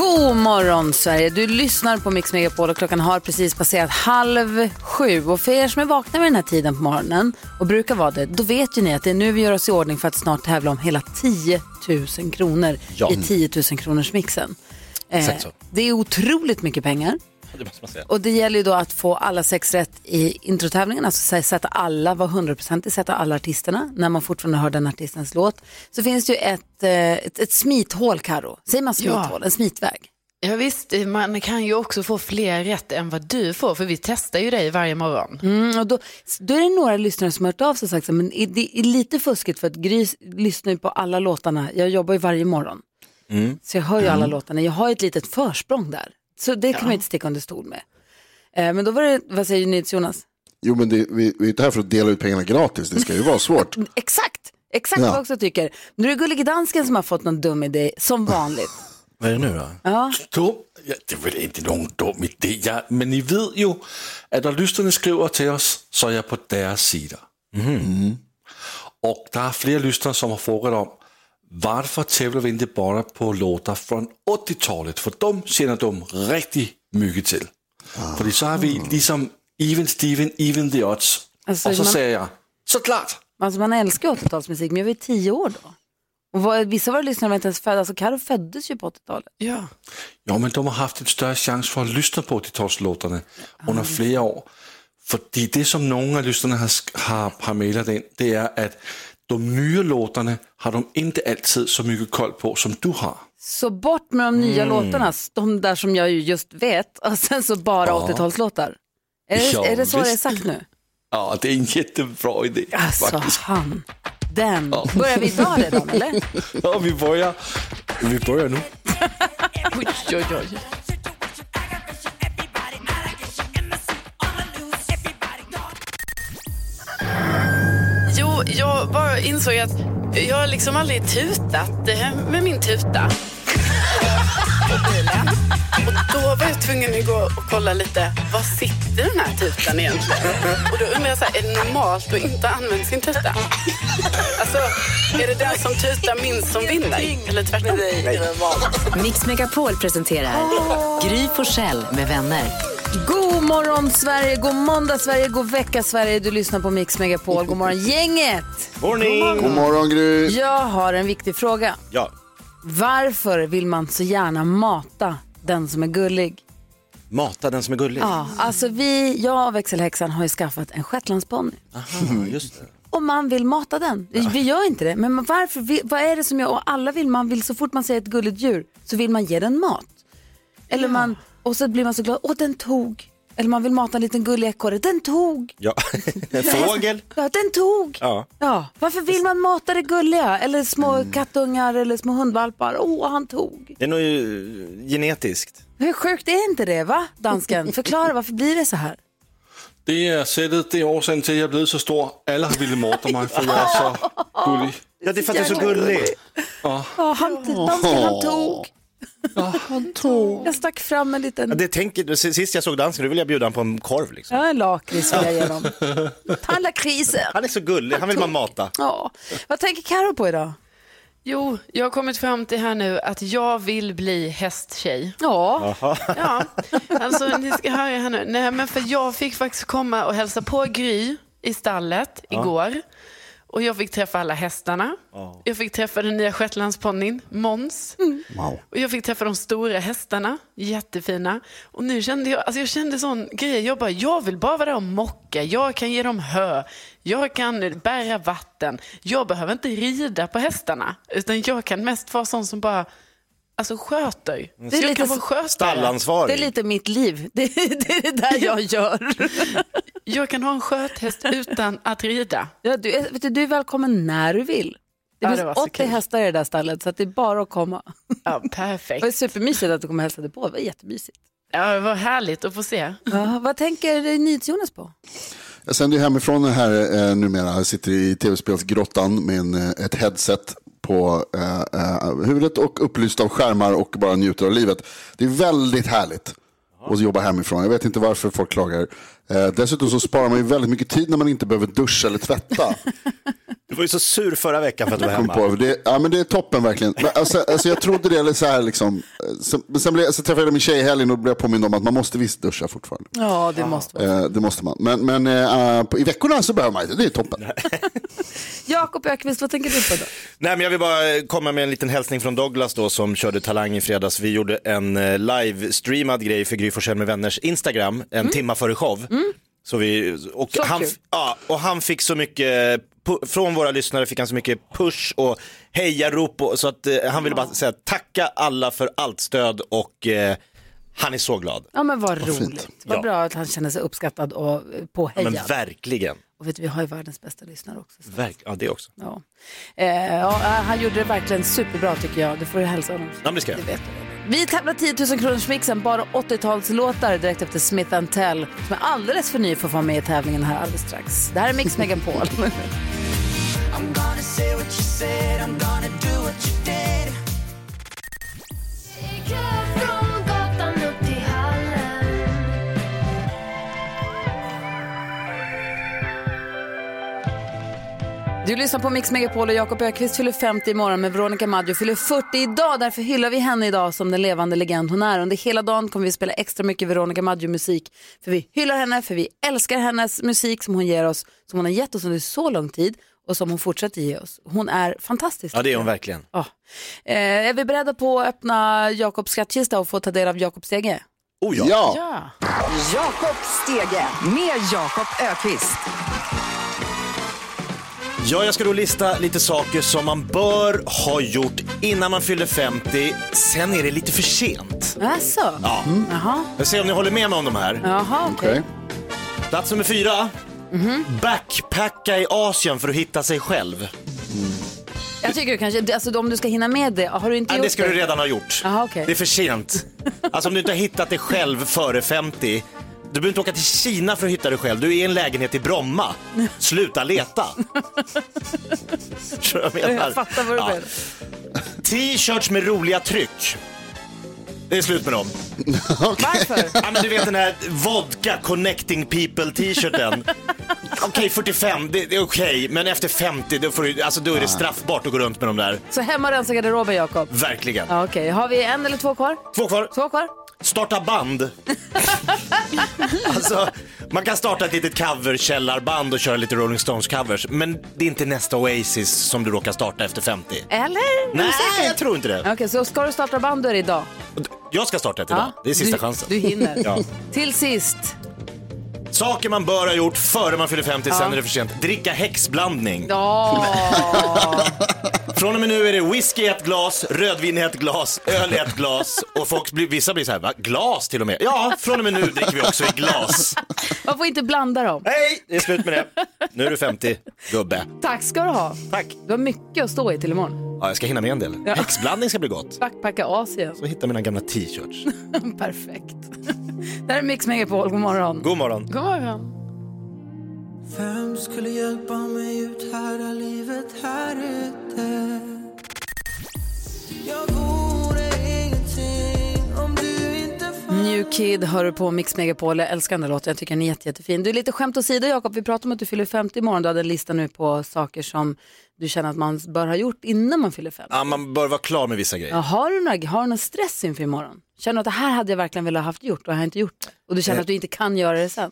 God morgon Sverige! Du lyssnar på Mix Megapol och klockan har precis passerat halv sju. Och för er som är vakna vid den här tiden på morgonen och brukar vara det, då vet ju ni att det är nu vi gör oss i ordning för att snart tävla om hela 10 000 kronor Ja. i 10 000 kronors mixen. Eh, det är otroligt mycket pengar. Det måste man säga. Och det gäller ju då att få alla sex rätt i introtävlingen, alltså sä- sätta alla, vara hundraprocentig, sätta alla artisterna när man fortfarande hör den artistens låt. Så finns det ju ett, eh, ett, ett smithål, Karo. Säger man smithål? En smitväg? Ja, visst, man kan ju också få fler rätt än vad du får, för vi testar ju dig varje morgon. Mm, och då, då är det några lyssnare som har hört av sig och sagt men det är lite fuskigt för att Gry lyssnar ju på alla låtarna, jag jobbar ju varje morgon. Så jag hör ju alla låtarna, jag har ett litet försprång där. Så det kan man inte sticka under stol med. Eh, men då var det, vad säger ni Jonas? Jo, men det, vi, vi är inte här för att dela ut pengarna gratis. Det ska ju vara svårt. Exakt, exakt Ja. vad jag också tycker. Nu är det Gullige Dansken som har fått någon dum idé, som vanligt. Vad är det nu då? Ja. Dum? Ja, det är väl inte någon dum idé. Ja, men ni vet ju att när lyssnarna skriver till oss så är jag på deras sida. Och det är flera lyssnare som har frågat om varför tävlar vi inte bara på låtar från 80-talet? För de känner de riktigt mycket till. För så har vi liksom even Steven, even the odds. Alltså, och så man- säger jag, såklart! Alltså man älskar 80-talsmusik, men jag var ju tio år då. Och vad, vissa av våra lyssnare var inte ens födda, alltså Karo föddes ju på 80-talet. Ja. Ja, men de har haft en större chans för att lyssna på 80-talslåtarna under flera år. För det som några av lyssnarna har, har, har mejlat in, det är att de nya låtarna har de inte alltid så mycket koll på som du har. Så bort med de nya låtarna, de där som jag ju just vet, och sen så bara Ja. 80-talslåtar. Är, det- Ja, är det så det är visst. sagt nu? Ja, det är en jättebra idé Alltså faktiskt. han, den. Börjar vi idag redan eller? Ja, vi börjar, vi börjar nu. Oj, oj, oj. Jo, jag bara insåg att jag har liksom aldrig tutat eh, med min tuta. på bilen. Och då var jag tvungen att gå och kolla lite, var sitter den här tutan egentligen? Och då undrar jag, så här, är det normalt att inte använda sin tuta? Alltså, är det den som tutar minst som vinner? Eller tvärtom? Mix Megapol presenterar Gry Forssell med vänner. God morgon Sverige, god måndag Sverige, god vecka Sverige. Du lyssnar på Mix Megapol. God morgon gänget! Morning! God morgon Gry. Jag har en viktig fråga. Ja, Varför vill man så gärna mata den som är gullig? mata den som är gullig. Ja, alltså vi, jag och växelhäxan har ju skaffat en shetlandsponny. Aha, just det. Och man vill mata den. Vi gör inte det. Men varför? vi- Vad är det som gör? Och alla vill, man vill så fort man säger ett gulligt djur så vill man ge den mat. Eller man, och så blir man så glad. Åh, den tog. Eller man vill mata en liten gullig ekorre. Den tog. Ja. En fågel. Ja, den tog. Ja. Ja, varför vill man mata det gulliga? Eller små kattungar eller små hundvalpar. Åh, han tog. Det är nog ju genetiskt. Hur sjukt är inte det, va, dansken? Förklara, varför blir det så här? Det är sättet, det är orsaken till att jag blivit så stor. Alla har velat mata mig för jag är så gullig. Ja, det är för att du är så gullig. Ja, han, dansken, han tog. Han tog. Jag stack fram en liten... Ja, det tänker, sist jag såg dansen, då ville jag bjuda honom på en korv. Liksom. Ja, en lakrits vill jag ge dem. Ta. Han är så gullig, han vill man mata. Ja. Vad tänker Karo på idag? Jo, jag har kommit fram till här nu att jag vill bli hästtjej. Ja, Ja, alltså ni ska höra här nu. Nej, men för jag fick faktiskt komma och hälsa på Gry i stallet igår. Och jag fick träffa alla hästarna. Jag fick träffa den nya shetlandsponnyn, Måns. Och jag fick träffa de stora hästarna, jättefina. Och nu kände jag, alltså jag kände sån grej, jag bara, jag vill bara vara där och mocka. Jag kan ge dem hö, jag kan bära vatten. Jag behöver inte rida på hästarna, utan jag kan mest vara sån som bara, alltså sköter. är Så jag lite kan vara skötare. det är lite mitt liv. Det, det är det där jag gör. Jag kan ha en sköthäst utan att rida. Ja, du, är, vet du, du är välkommen när du vill. Det Ja, finns det var så 80 kul. hästar i det där stallet så att det är bara att komma. Ja, Det perfekt. var supermysigt att du kom och hälsade på. Det var jättemysigt. Ja, det var härligt att få se. Ja, vad tänker NyhetsJonas på? Jag sänder ju hemifrån här eh, numera. Jag sitter i tv-spelsgrottan med en, eh, ett headset på eh, eh, huvudet och upplyst av skärmar och bara njuter av livet. Det är väldigt härligt att jobba hemifrån. Jag vet inte varför folk klagar. Eh, dessutom så sparar man ju väldigt mycket tid när man inte behöver duscha eller tvätta. Du var ju så sur förra veckan för att du var Kom hemma. på, det, ja, men det är toppen verkligen. Men, alltså, alltså, jag trodde det, eller så här liksom. eh, Så, men sen, blev, så träffade jag min tjej i helgen och då blev jag påmind om att man måste visst duscha fortfarande. Ja, det måste vara. Eh, det måste man. Men, men eh, på, i veckorna så behöver man inte, det är toppen. Jakob Ökvist, vad tänker du på då? Nej, men jag vill bara komma med en liten hälsning från Douglas då som körde Talang i fredags. Vi gjorde en eh, live-streamad grej för Gry med vänners Instagram en timma före show. Så vi, och, Så han, kul. ja, och han fick så mycket, från våra lyssnare fick han så mycket push och hejarop och, så att eh, han ville bara säga tacka alla för allt stöd och eh, han är så glad. Ja, men vad fint. roligt. Vad Ja. bra att han känner sig uppskattad och eh, Ja, påhejad. men verkligen. och vet du, vi har ju världens bästa lyssnare också. Så. Verk, ja, det också. Ja. Eh, ja, han gjorde det verkligen superbra tycker jag. Det får du hälsa honom. Ja, men det ska jag. Det vet du. Vi tävlar 10 000 kronors mixen, bara 80-talslåtar direkt efter Smith Tell som är alldeles för ny för att vara med i tävlingen här alldeles strax. Det här är Mix Megapol. Du lyssnar på Mix Megapol och Jakob Ökvist fyller 50 imorgon med Veronica Maggio fyller 40 idag. Därför hyllar vi henne idag som den levande legend hon är. Under hela dagen kommer vi spela extra mycket Veronica Maggio-musik. För vi hyllar henne, för vi älskar hennes musik som hon ger oss, som hon har gett oss under så lång tid och som hon fortsätter ge oss. Hon är fantastisk. Ja, det är hon verkligen. Ja. Eh, är vi beredda på att öppna Jakobs skattkista och få ta del av Jakobs stege? Oh ja. Ja, Ja. Jakob Stege med Jakob Ökvist. Ja, jag ska då lista lite saker som man bör ha gjort innan man fyller 50. Sen är det lite för sent. Alltså? Ja. Jaha, Jag ser om ni håller med mig om de här. Jaha okej. okej. Plats nummer fyra. Backpacka i Asien för att hitta sig själv. Jag tycker du kanske, alltså om du ska hinna med det, har du inte Nej, gjort det ska du redan ha gjort. Jaha, okej. Det är för sent. Alltså om du inte har hittat dig själv före 50. Du behöver inte åka till Kina för att hitta dig själv. Du är i en lägenhet i Bromma. Sluta leta. Vad jag menar? Jag fattar vad du Ja. menar. T-shirts med roliga tryck. Det är slut med dem. Varför? Ja, men du vet den här vodka connecting people t-shirten. Okej, 45, det, det är okej, men efter 50 då, får du, alltså, då är det straffbart att gå runt med de där. Så hemma och rensa garderoben, Jakob? Verkligen. Ja, Okej, har vi en eller två kvar? Två kvar. Två kvar? Starta band. alltså, man kan starta ett litet coverkällarband och köra lite Rolling Stones-covers, men det är inte nästa Oasis som du råkar starta efter 50. Eller? Nej, jag tror inte det. Okej, så ska du starta band då är det idag? Jag ska starta ett idag. Det är sista du, chansen. Du hinner. Ja. Till sist, Saker man bör ha gjort före man fyller 50, sen är det för sent. Dricka häxblandning. ja. Från och med nu är det whisky i ett glas, rödvin i ett glas, öl i ett glas och folk blir, vissa blir så här, va? Glas till och med? Ja, från och med nu dricker vi också i glas. man får inte blanda dem. Hej, det är slut med det. Nu är du 50, gubbe. Tack ska du ha. Tack. Du har mycket att stå i till imorgon. Ja, jag ska hinna med en del. Häxblandning ska bli gott. Backpacka Asien. Och hitta mina gamla t-shirts. Perfekt. Det här är Mix Megapol, god morgon. God morgon. God morgon. Vem skulle hjälpa mig ut här livet här ute? Kid hör du på Mix Megapol. Jag älskar den där låten. Jag tycker den är jätte, jättefin. Du är lite skämt åsido Jakob. Vi pratar om att du fyller 50 imorgon. Du hade en lista nu på saker som du känner att man bör ha gjort innan man fyller 50. Ja, man bör vara klar med vissa grejer. Ja, har, du några, har du någon stress inför imorgon? Känner du att det här hade jag verkligen velat haft gjort och jag har inte gjort det? Och du känner Eh. att du inte kan göra det sen?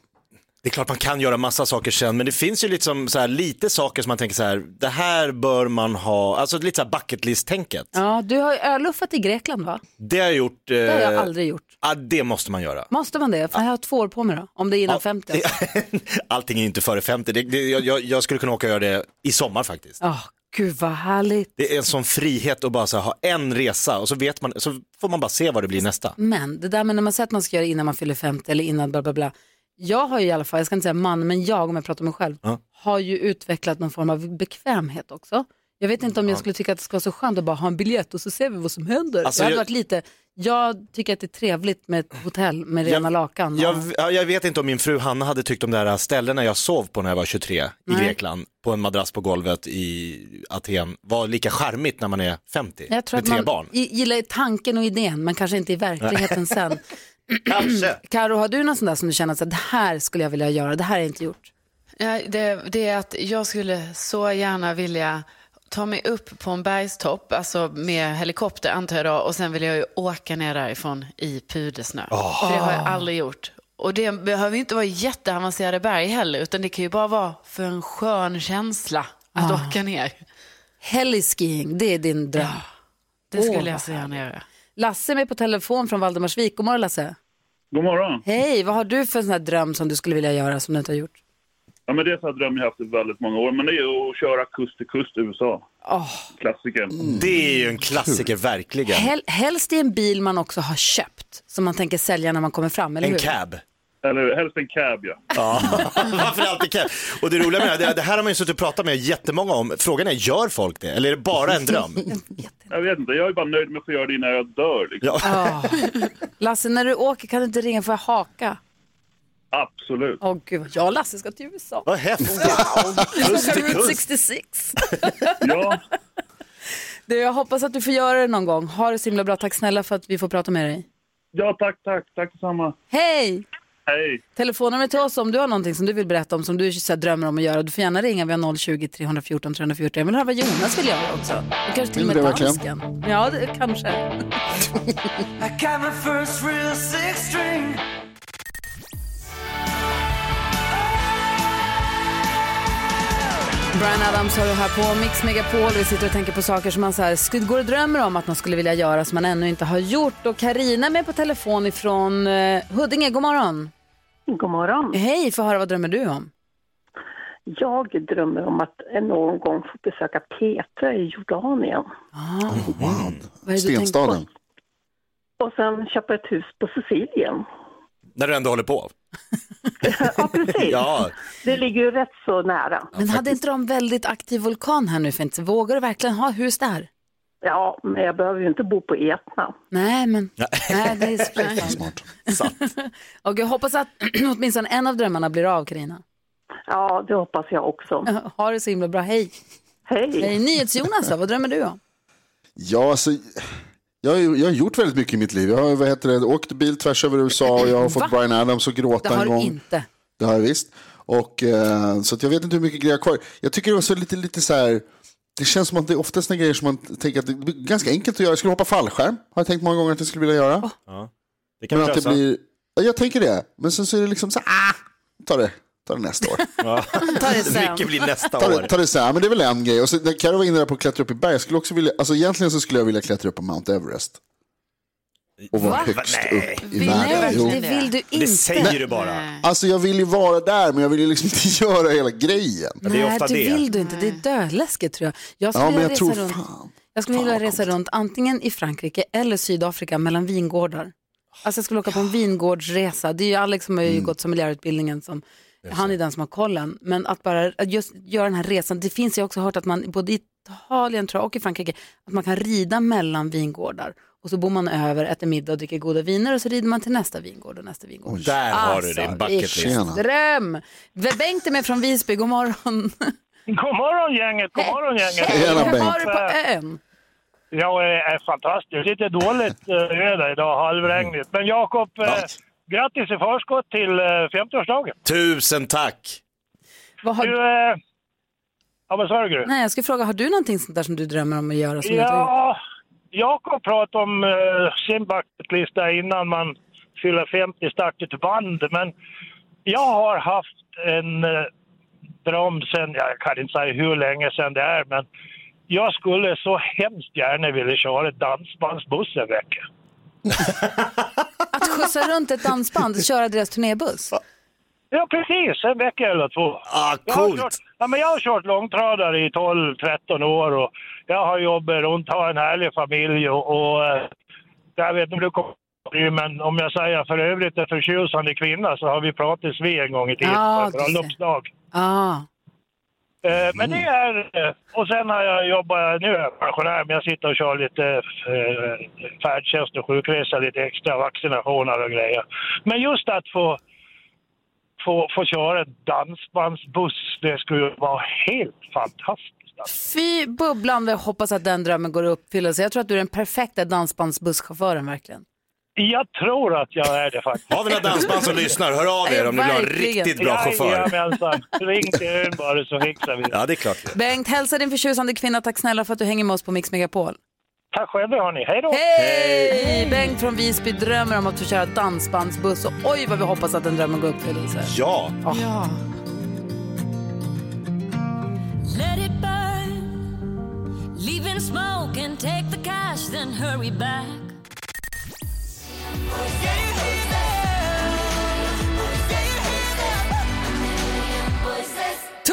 Det är klart man kan göra massa saker sen, men det finns ju liksom så här, lite saker som man tänker så här, det här bör man ha, alltså lite så här bucket list-tänket. Ja, du har ju öluffat i Grekland va? Det har jag gjort. Det har jag eh, aldrig gjort. Ja, det måste man göra. Måste man det? För jag har två år på mig då, om det är innan Ja, 50. det- Allting är inte före 50. Det, det, jag- jag, skulle kunna åka och göra det i sommar faktiskt. Åh, gud vad härligt. Det är en sån frihet att bara här, ha en resa och så, vet man, så får man bara se vad det blir nästa. Men det där med när man säger att man ska göra det innan man fyller 50 eller innan bla bla bla. Jag har ju i alla fall, jag ska inte säga man, men jag om jag pratar om mig själv, Ja. har ju utvecklat någon form av bekvämhet också. Jag vet inte om jag skulle tycka att det skulle vara så skönt att bara ha en biljett och så ser vi vad som händer. Alltså, jag- varit lite, jag tycker att det är trevligt med ett hotell med rena Jag- lakan. Jag, ja, jag vet inte om min fru Hanna hade tyckt om de där ställena jag sov på när jag var 23 i Nej. Grekland, på en madrass på golvet i Aten, var lika charmigt när man är 50 Jag tror med tre man barn. i- gillar tanken och idén men kanske inte i verkligheten sen. Kanske. Karo, har du någon sån där som du känner att så, det här skulle jag vilja göra, det här har jag inte gjort? Ja, det, det är att jag skulle så gärna vilja ta mig upp på en bergstopp, alltså med helikopter antar jag då, och sen vill jag ju åka ner därifrån i pudersnö. För det har jag aldrig gjort. Och det behöver ju inte vara jätteavancerade berg heller, utan det kan ju bara vara för en skön känsla att åka ner. Heliskiing, det är din dröm. Det Åh, skulle vad jag så gärna göra. Lasse är med på telefon från Valdemarsvik. God morgon Lasse. God morgon. Hej, vad har du för sån här dröm som du skulle vilja göra som du inte har gjort? Ja, men det är så här dröm jag haft i väldigt många år, men det är ju att köra kust till kust i USA. Oh. Klassiker. Det är ju en klassiker, verkligen. Hel, helst i en bil man också har köpt, som man tänker sälja när man kommer fram, eller En hur? cab. Eller helst en cab, ja. Ja, varför alltid cab? Och det roliga med det, här, det här har man ju suttit och pratat med jättemånga om. Frågan är, gör folk det? Eller är det bara en dröm? Jag vet inte, jag är bara nöjd med att få göra det innan jag dör. Liksom. Ja. Lasse, när du åker kan du inte ringa för att haka? Absolut. Åh gud, jag och Lasse ska till USA. Vad häftigt. Vi ska till Route kust. 66. Ja, Du, jag hoppas att du får göra det någon gång. Ha det så himla bra. Tack snälla för att vi får prata med dig. ja tack, tack. Tack detsamma. Hej! Hej. Telefonnumret till oss om du har någonting som du vill berätta om som du så här, drömmer om att göra. Du får gärna ringa. Vi har 020 314 314. Jag vill höra vad Jonas vill göra också. Och kanske till och med dansken. Ja, det, kanske. Brian Adams har du här på Mix Megapol. Vi sitter och tänker på saker som man så här, går och drömmer om att man skulle vilja göra som man ännu inte har gjort. Och Karina är med på telefon ifrån eh, Huddinge. God morgon. God morgon. Hej, få höra vad drömmer du om? Jag drömmer om att någon gång få besöka Petra i Jordanien. Ah, Wow. tänker på? Stenstaden. Och sen köpa ett hus på Sicilien. När du ändå håller på. Ja, precis. Ja, Det ligger ju rätt så nära. Men hade inte de väldigt aktiv vulkan här nu för inte? Vågar du verkligen ha hus där? Ja, men jag behöver ju inte bo på Etna. Nej, men nej, det är så Smart. Och jag hoppas att åtminstone en av drömmarna blir av, Karina. Ja, det hoppas jag också. Ha det så himla bra. Hej. Hej. Hej. NyhetsJonas vad drömmer du om? Ja, alltså, jag, har, jag har gjort väldigt mycket i mitt liv. Jag har vad heter det, åkt bil tvärs över USA och jag har fått Va? Brian Adams att Det gråta har en du gång. inte. Det har jag visst. Och, eh, så att jag vet inte hur mycket grejer jag har kvar. Jag tycker det var så lite, lite så här, det känns som att det är oftast såna grejer som man tänker att det blir ganska enkelt att göra. Jag skulle hoppa fallskärm, har jag tänkt många gånger att jag skulle vilja göra. det kan Men att det lösa. blir, ja, jag tänker det. Men sen så är det liksom så här, ah, ta det, ta det nästa år. Ta det sen. Mycket blir nästa Ta år. det, ta det här, men det är väl en grej. Och så, när Carro var inne där på att klättra upp i berg, jag skulle också vilja, alltså egentligen så skulle jag vilja klättra upp på Mount Everest. Och vara Va? högst Nej. upp i Nej, världen. Jo. det vill du inte. Det säger du bara. Alltså jag vill ju vara där, men jag vill ju liksom inte göra hela grejen. Men det är Nej, ofta det det. vill du inte. Det är dödläskigt tror jag. Jag skulle Ja, men vilja jag resa tror runt. fan. Jag skulle Fan, vilja resa runt antingen i Frankrike eller Sydafrika mellan vingårdar. Alltså jag skulle åka på en vingårdsresa. Det är ju Alex som har Mm. ju gått sommelierutbildningen som han är den som har kollen. Men att bara att just göra den här resan. Det finns jag också hört att man både i Italien tror jag, och i Frankrike att man kan rida mellan vingårdar. Och så bor man över, äter middag och dricker goda viner och så rider man till nästa vingård och nästa vingård. Där har du Alltså, din bucket list. Dröm! Bengt är med från Visby, god morgon. God morgon gänget, god morgon gänget. Tjena, Hur var du på ön? Jag är, är fantastiskt. Lite dåligt eh, väder idag, halvregnigt. Men Jakob, eh, Ja. grattis i förskott till eh, 50-årsdagen. Tusen tack. Vad har Du, eh, ja vad sa du? Nej, jag skulle fråga, har du någonting sånt där som du drömmer om att göra? Som jag inte har gjort? Ja, Jakob pratade om uh, sin bucketlista innan man fyller 50, starta ett band. Men jag har haft en uh, dröm sen, jag kan inte säga hur länge sedan det är, men jag skulle så hemskt gärna vilja köra dansbandsbuss en vecka. Att skjutsa runt ett dansband, köra deras turnébuss? Ja, precis. En vecka eller två. Ah, Jag har, coolt. kört, ja, men jag har kört långtradare i 12-13 år och jag har jobbat runt, har en härlig familj och, och eh, jag vet inte om du kommer men om jag säger för övrigt en förtjusande kvinna så har vi pratats vid en gång i tiden Ja, på bröllopsdag. Ah. Eh, Men det är... eh, Och sen har jag jobbat... Nu är jag pensionär, men jag sitter och kör lite eh, färdtjänst och sjukresa, lite extra vaccinationer och grejer. Men just att få, få, få köra en dansbandsbuss, det skulle ju vara helt fantastiskt. Fy bubblande, hoppas att den drömmen går i uppfyllelse. Jag tror att du är den perfekta dansbandsbusschauffören verkligen. Jag tror att jag är det faktiskt. Har vi några dansband som lyssnar, hör av er om ni vill ha en riktigt bra chaufför. Jajamensan. Ring till ön bara så fixar vi det. Ja, det är klart. Bengt, hälsa din förtjusande kvinna. Tack snälla för att du hänger med oss på Mix Megapol. Tack själva hörni. Hej då! Hej! Bengt från Visby drömmer om att få köra dansbandsbuss och oj vad vi hoppas att den drömmen går i uppfyllelse. Ja. Ja. Let it burn. Leave in smoke and take the cash, then hurry back.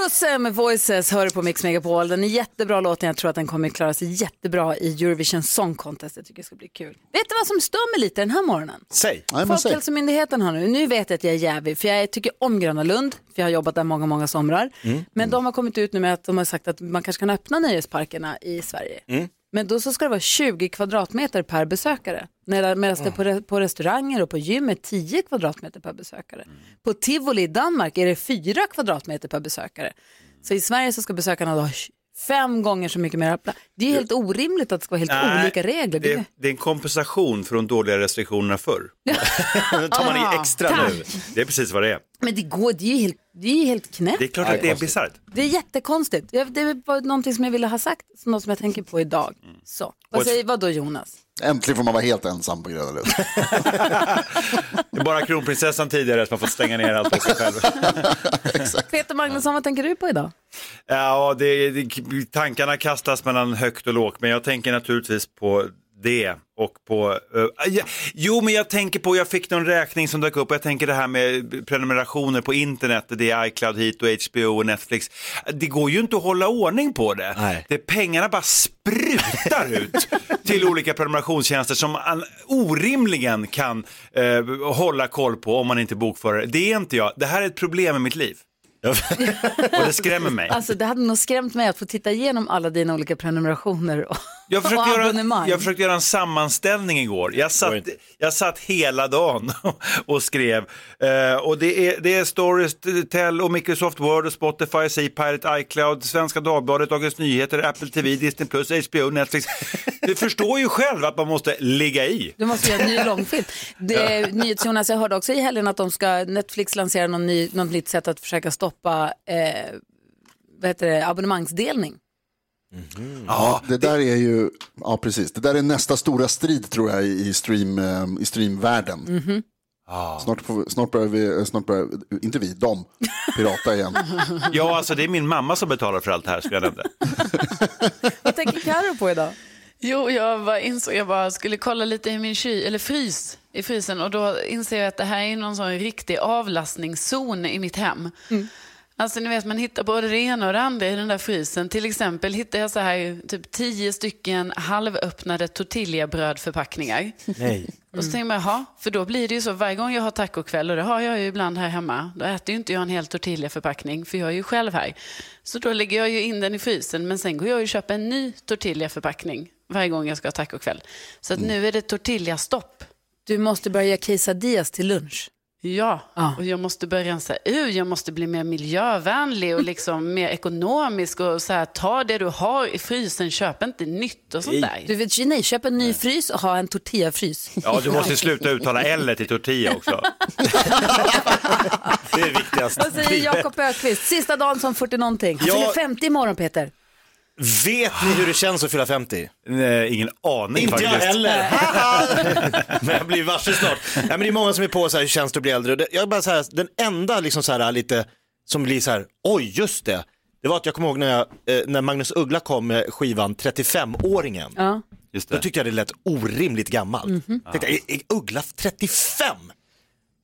Tusse med Voices hör du på Mix Megapol. Den är jättebra låten. Jag tror att den kommer klara sig jättebra i Eurovision Song Contest. Jag tycker det ska bli kul. Vet du vad som stör mig lite den här morgonen? Säg. Folkhälsomyndigheten har nu, nu vet jag att jag är jävig för jag tycker om Gröna Lund, för jag har jobbat där många, många somrar. Mm. Men de har kommit ut nu med att de har sagt att man kanske kan öppna nöjesparkerna i Sverige. Mm. Men då så ska det vara 20 kvadratmeter per besökare. Medan det på, re- på restauranger och på gym är 10 kvadratmeter per besökare. Mm. På tivoli i Danmark är det 4 kvadratmeter per besökare. Så i Sverige så ska besökarna ha fem gånger så mycket mer plats. Det är helt orimligt att det ska vara helt Nej, olika regler. Det, det är en kompensation för de dåliga restriktionerna förr. Nu tar man i extra tack. nu. Det är precis vad det är. Men det går, det är ju helt, det är ju helt knäppt. Det är klart att det är bisarrt. Det är jättekonstigt. Det var någonting som jag ville ha sagt, något som jag tänker på idag. Så, vad säger vad då Jonas? Äntligen får man vara helt ensam på Gröna Lund. Det är bara kronprinsessan tidigare som har fått stänga ner allt på sig själv. Peter Magnusson, vad tänker du på idag? Ja, det, det, tankarna kastas mellan högt och lågt, men jag tänker naturligtvis på det och på, eh, ja, jo men jag tänker på, jag fick någon räkning som dök upp och jag tänker det här med prenumerationer på internet, det är iCloud hit och HBO och Netflix. Det går ju inte att hålla ordning på det. det pengarna bara sprutar ut till olika prenumerationstjänster som man orimligen kan eh, hålla koll på om man inte bokför det. Det är inte jag, det här är ett problem i mitt liv. och det skrämmer mig. Alltså det hade nog skrämt mig att få titta igenom alla dina olika prenumerationer och, Jag försökte, göra, abonnemang. jag försökte göra en sammanställning igår. Jag satt, jag satt hela dagen och skrev. Eh, och det är, det är Storytel och Microsoft Word och Spotify, C-Pirate, iCloud, Svenska Dagbladet, Dagens Nyheter, Apple TV, Disney+, HBO, Netflix. Du förstår ju själv att man måste ligga i. Du måste göra en ny långfilm. Det, NyhetsJonas, jag hörde också i helgen att de ska, Netflix lansera någon ny, något nytt sätt att försöka stoppa eh, vad heter det, abonnemangsdelning. Ja, det där är ju, ja precis, det där är nästa stora strid tror jag i, stream, eh, i streamvärlden. Mhm. Snart, får, snart börjar vi, eh, snart börjar, inte vi, de, pirata igen. Ja, alltså det är min mamma som betalar för allt det här, skulle jag nämna. Vad tänker Carro på idag? Jo, jag bara insåg, jag bara skulle kolla lite i min ky, eller frys, i frysen och då inser jag att det här är någon sån riktig avlastningszon i mitt hem. Alltså ni vet, man hittar både det ena och det andra i den där frysen. Till exempel hittar jag så här typ tio stycken halvöppnade tortillabrödförpackningar. Nej. Och så tänker man, jaha, för då blir det ju så varje gång jag har tacokväll, och det har jag ju ibland här hemma, då äter ju inte jag en hel tortillaförpackning, för jag är ju själv här. Så då lägger jag ju in den i frysen, men sen går jag och köper en ny tortillaförpackning varje gång jag ska ha tacokväll. Så att nu är det tortillastopp. Du måste börja göra quesadillas till lunch. Ja, och jag måste börja rensa ur, jag måste bli mer miljövänlig och liksom mer ekonomisk och så här, ta det du har i frysen, köp inte nytt och sånt där. Du vet, nej, köp en ny frys och ha en tortillafrys. Ja, du måste sluta uttala L i tortilla också. Det är viktigast. Vad säger Jakob Ökvist? Sista dagen som 40 någonting. Han Ja. fyller 50 imorgon Peter. Vet ni hur det känns att fylla 50? Nej, ingen aning Inte jag faktiskt. heller. men jag blir varse snart. Ja, men det är många som är på så här, hur känns det att bli äldre? Det- Jag är bara så här, den enda liksom så här, lite som blir så här, oj just det. Det var att jag kommer ihåg när, jag, eh, när Magnus Uggla kom med skivan 35-åringen. Ja. Just Då tyckte jag det lät orimligt gammalt. Mhm. Tänkte, jag, är Uggla 35?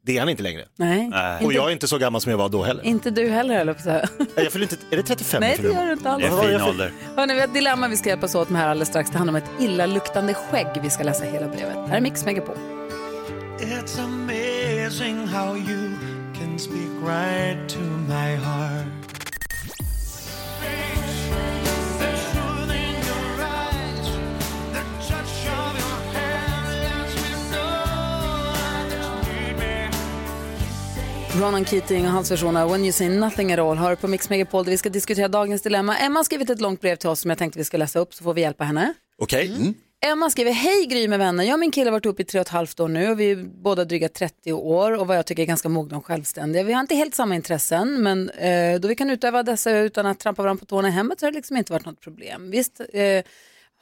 Det är han inte längre. Nej. Och Inte- jag är inte så gammal som jag var då heller. Inte du heller, på att. Nej, Jag fyller inte, är det 35? Nej, jag det gör du inte alls. Det är fin ålder. Hörrni, vi har ett dilemma vi ska hjälpas åt med här alldeles strax. Det handlar om ett illaluktande skägg. Vi ska läsa hela brevet. Här är Mix Megapol. It's amazing how you can speak right to my heart. Ronan Keating och hans version av When you say nothing at all har på Mix Megapol där vi ska diskutera dagens dilemma. Emma har skrivit ett långt brev till oss som jag tänkte vi ska läsa upp så får vi hjälpa henne. Okej. Emma skriver, hej Gry med vänner. Jag och min kille har varit ihop i tre och ett halvt år nu och vi är båda dryga 30 år och vad jag tycker är ganska mogna och självständiga. Vi har inte helt samma intressen men eh, då vi kan utöva dessa utan att trampa varandra på tårna i hemmet så har det liksom inte varit något problem. Visst eh,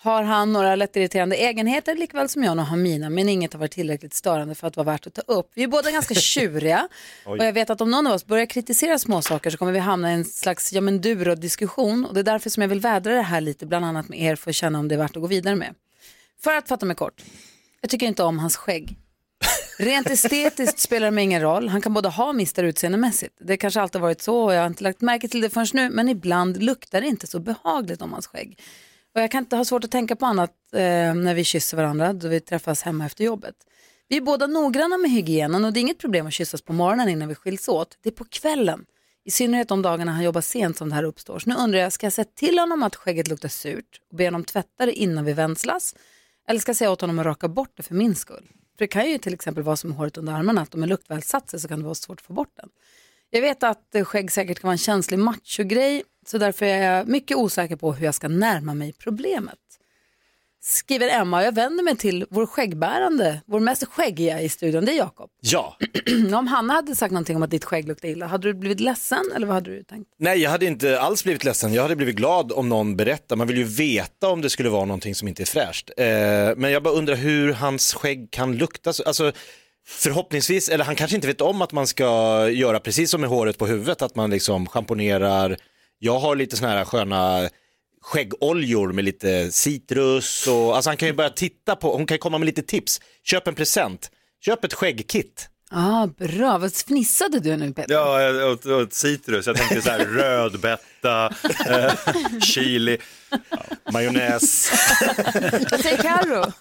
har han några lättirriterande egenheter likväl som jag nog har mina men inget har varit tillräckligt störande för att vara värt att ta upp. Vi är båda ganska tjuriga och jag vet att om någon av oss börjar kritisera småsaker så kommer vi hamna i en slags ja men diskussion och det är därför som jag vill vädra det här lite bland annat med er för att känna om det är värt att gå vidare med. För att fatta mig kort, jag tycker inte om hans skägg. Rent estetiskt spelar det mig ingen roll. Han kan både ha och mista utseendemässigt. Det kanske alltid varit så och jag har inte lagt märke till det förrän nu. Men ibland luktar det inte så behagligt om hans skägg. Och jag kan inte ha svårt att tänka på annat eh, när vi kysser varandra då vi träffas hemma efter jobbet. Vi är båda noggranna med hygienen och det är inget problem att kyssas på morgonen innan vi skiljs åt. Det är på kvällen. I synnerhet de dagarna han jobbar sent som det här uppstår. Så nu undrar jag, ska jag säga till honom att skägget luktar surt och be honom tvätta det innan vi vänslas? Eller ska jag säga åt honom att raka bort det för min skull? För det kan ju till exempel vara som håret under armarna, att om en luktväl satt sig så kan det vara svårt att få bort den. Jag vet att skägg säkert kan vara en känslig machogrej, så därför är jag mycket osäker på hur jag ska närma mig problemet. Skriver Emma, jag vänder mig till vår skäggbärande, vår mest skäggiga i studion, det är Jakob. Ja. om Hanna hade sagt någonting om att ditt skägg luktar illa, hade du blivit ledsen eller vad hade du tänkt? Nej, jag hade inte alls blivit ledsen. Jag hade blivit glad om någon berättar. Man vill ju veta om det skulle vara någonting som inte är fräscht. Eh, men jag bara undrar hur hans skägg kan lukta. så- Alltså, förhoppningsvis, eller han kanske inte vet om att man ska göra precis som med håret på huvudet, att man liksom schamponerar. Jag har lite såna här sköna skäggoljor med lite citrus och alltså han kan ju börja titta på, hon kan ju komma med lite tips. Köp en present, köp ett skäggkit. Ah, bra, vad fnissade du nu Peter? Ja, och, och citrus. Jag tänkte så här rödbeta, eh, chili. Majonnäs. Vad säger Carro?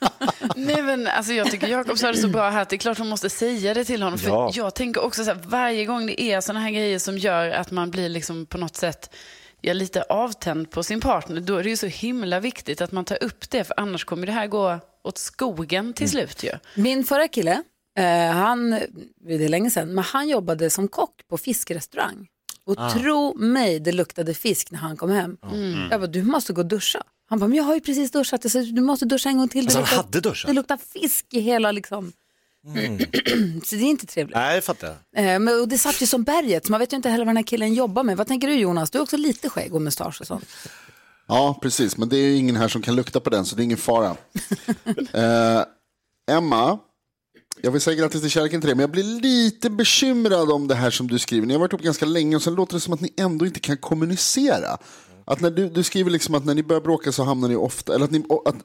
Nej, men, alltså, jag tycker Jakob sa det så bra här att det är klart hon måste säga det till honom. För Ja. Jag tänker också så här, varje gång det är sådana här grejer som gör att man blir liksom på något sätt ja, lite avtänd på sin partner, då är det ju så himla viktigt att man tar upp det, för annars kommer det här gå åt skogen till slut ju. Min förra kille, eh, han, det är länge sedan, men han jobbade som kock på fiskrestaurang. Och Ah. tro mig, det luktade fisk när han kom hem. Mm. Jag bara, du måste gå och duscha. Han bara, men jag har ju precis duschat. Jag sa, du måste duscha en gång till. Det Alltså, han luktar- hade duschat? Det luktar fisk i hela liksom. Mm. Så det är inte trevligt. Nej, jag fattar. Eh, men, och det satt ju som berget, så man vet ju inte heller vad den här killen jobbar med. Vad tänker du Jonas? Du har också lite skägg och mustasch och sånt. Ja, precis. Men det är ju ingen här som kan lukta på den, så det är ingen fara. eh, Emma, jag vill säga grattis till kärleken till dig, men jag blir lite bekymrad om det här som du skriver. Ni har varit ihop ganska länge och sen låter det som att ni ändå inte kan kommunicera. Att när du, du skriver liksom att när ni börjar bråka så hamnar ni ofta, eller att ni, att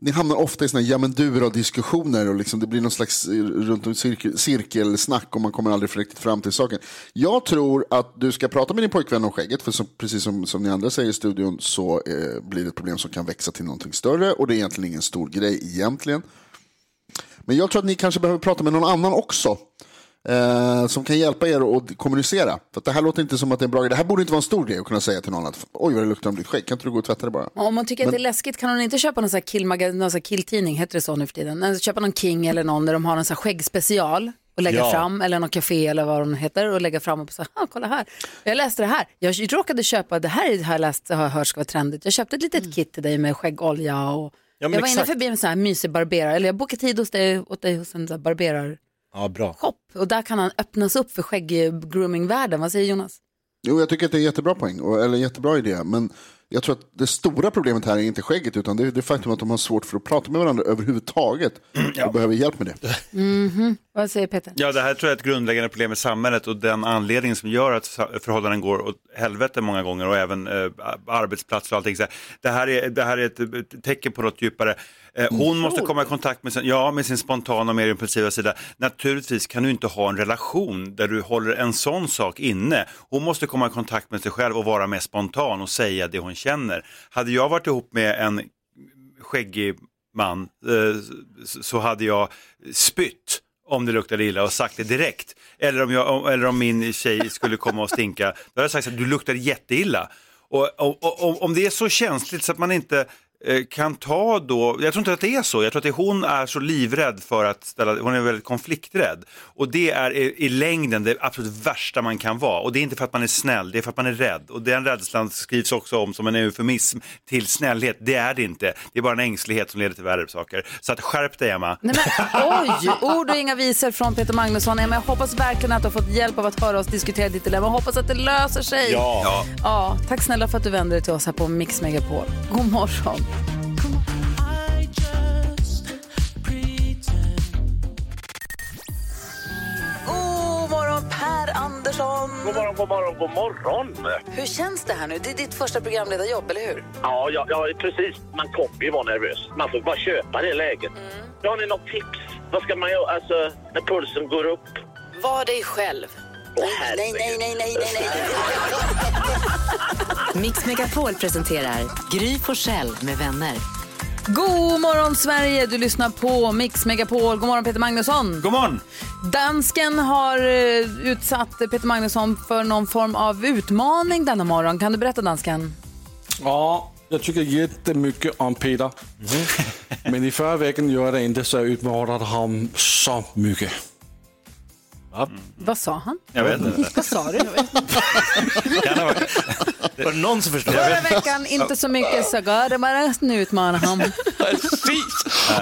ni hamnar ofta i såna ja men du diskussioner och liksom det blir någon slags eh, runt om cirkel, cirkelsnack och man kommer aldrig riktigt fram till saken. Jag tror att du ska prata med din pojkvän om skägget, för som, precis som, som ni andra säger i studion så eh, blir det ett problem som kan växa till någonting större och det är egentligen ingen stor grej egentligen. Men jag tror att ni kanske behöver prata med någon annan också. Eh, som kan hjälpa er att kommunicera. För att det här låter inte som att det är en bra grej. Det här borde inte vara en stor grej att kunna säga till någon att oj vad det luktar om ditt skägg, kan inte du gå och tvätta det bara? Om man tycker att Men- det är läskigt kan hon inte köpa någon sån här, killmaga- någon sån här killtidning, heter det så nu för tiden? Köpa någon King eller någon där de har en sån här skäggspecial och lägga Ja. fram, eller någon café eller vad de heter och lägga fram och säga, ah, kolla här, jag läste det här. Jag råkade köpa, det här har jag läst, har jag hört ska vara trendigt. Jag köpte ett litet kit till dig med skäggolja och Ja, men jag var inne exakt. förbi en sån här mysig barberare, eller jag bokade tid hos dig, åt dig hos en sån här barberar Ja, bra. och där kan han öppnas upp för skägg-grooming-världen. Vad säger Jonas? Jo, jag tycker att det är en jättebra poäng, och- eller en jättebra idé. Men jag tror att det stora problemet här är inte skägget, utan det är det faktum att de har svårt för att prata med varandra överhuvudtaget och behöver hjälp med det. Mhm. Vad säger Peter? Ja, det här tror jag är ett grundläggande problem i samhället och den anledningen som gör att förhållanden går åt helvete många gånger och även eh, arbetsplatser och allting. Så här. Det, här är, det här är ett, ett tecken på något djupare. Eh, hon måste komma i kontakt med sin, ja, med sin spontana och mer impulsiva sida. Naturligtvis kan du inte ha en relation där du håller en sån sak inne. Hon måste komma i kontakt med sig själv och vara mer spontan och säga det hon känner. Hade jag varit ihop med en skäggig man eh, så- hade jag spytt om det luktade illa och sagt det direkt. Eller om, jag, eller om min tjej skulle komma och stinka, då hade jag sagt att du luktar jätteilla. Och, och, och, om det är så känsligt så att man inte kan ta då, jag tror inte att det är så, jag tror att det, hon är så livrädd för att ställa, hon är väldigt konflikträdd. Och det är i, i längden det absolut värsta man kan vara. Och det är inte för att man är snäll, det är för att man är rädd. Och den rädslan skrivs också om som en eufemism till snällhet. Det är det inte, det är bara en ängslighet som leder till värre saker. Så att skärp dig Emma. Nej, men, oj, ord och inga visor från Peter Magnusson. Emma, jag hoppas verkligen att du har fått hjälp av att höra oss diskutera ditt dilemma. Jag hoppas att det löser sig. Ja. ja. Tack snälla för att du vände dig till oss här på Mix Megapol. God morgon. God morgon. God morgon, god morgon. Hur känns det här nu? Det är ditt första programledarjobb, eller hur? Ja, ja, ja, precis. Man kommer ju vara nervös. Man får bara köpa det läget. Har ni något tips? Vad ska man göra alltså, när pulsen går upp? Var dig själv. Nej, nej, nej, nej, nej, nej. Mix Megapol presenterar Gry Forssell med vänner. God morgon Sverige, du lyssnar på Mix Megapol. God morgon Peter Magnusson. God morgon. Dansken har eh, utsatt Peter Magnusson för någon form av utmaning denna morgon. Kan du berätta dansken? Ja, jag tycker jättemycket om Peter. Men i förra veckan gjorde jag det inte så jag utmanade honom så mycket. Vad sa han? Jag vet inte. Vad sa du? Var det någon som förstod? Förra veckan inte så mycket så går det bara nu utmanar han. Precis!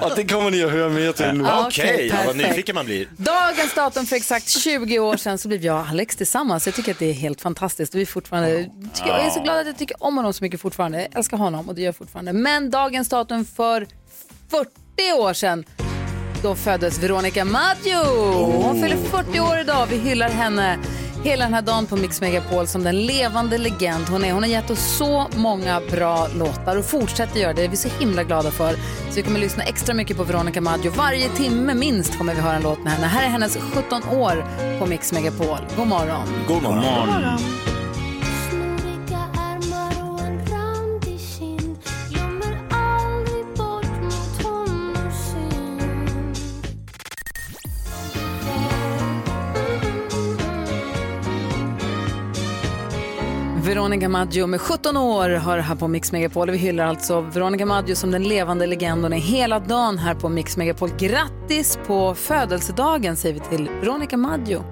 Och det kommer ni att höra mer till nu. Ja, Okej, ja, vad perfekt. nyfiken man blir. Dagens datum för exakt 20 år sedan så blev jag och Alex tillsammans. Jag tycker att det är helt fantastiskt. Vi är fortfarande, jag är så glad att jag tycker om honom så mycket fortfarande. Jag älskar honom och det gör jag fortfarande. Men dagens datum för 40 år sedan då föddes Veronica Maggio. Hon fyller 40 år idag. Vi hyllar henne hela den här dagen på Mix Megapol som den levande legend hon är. Hon har gett oss så många bra låtar och fortsätter göra det. Det är vi så himla glada för. Så vi kommer lyssna extra mycket på Veronica Maggio. Varje timme minst kommer vi höra en låt med henne. Här är hennes 17 år på Mix Megapol. God morgon. God morgon. Veronica Maggio med 17 år har här på Mix Megapol. Vi hyllar alltså Veronica Maggio som den levande legenden är hela dagen här på Mix Megapol. Grattis på födelsedagen säger vi till Veronica Maggio.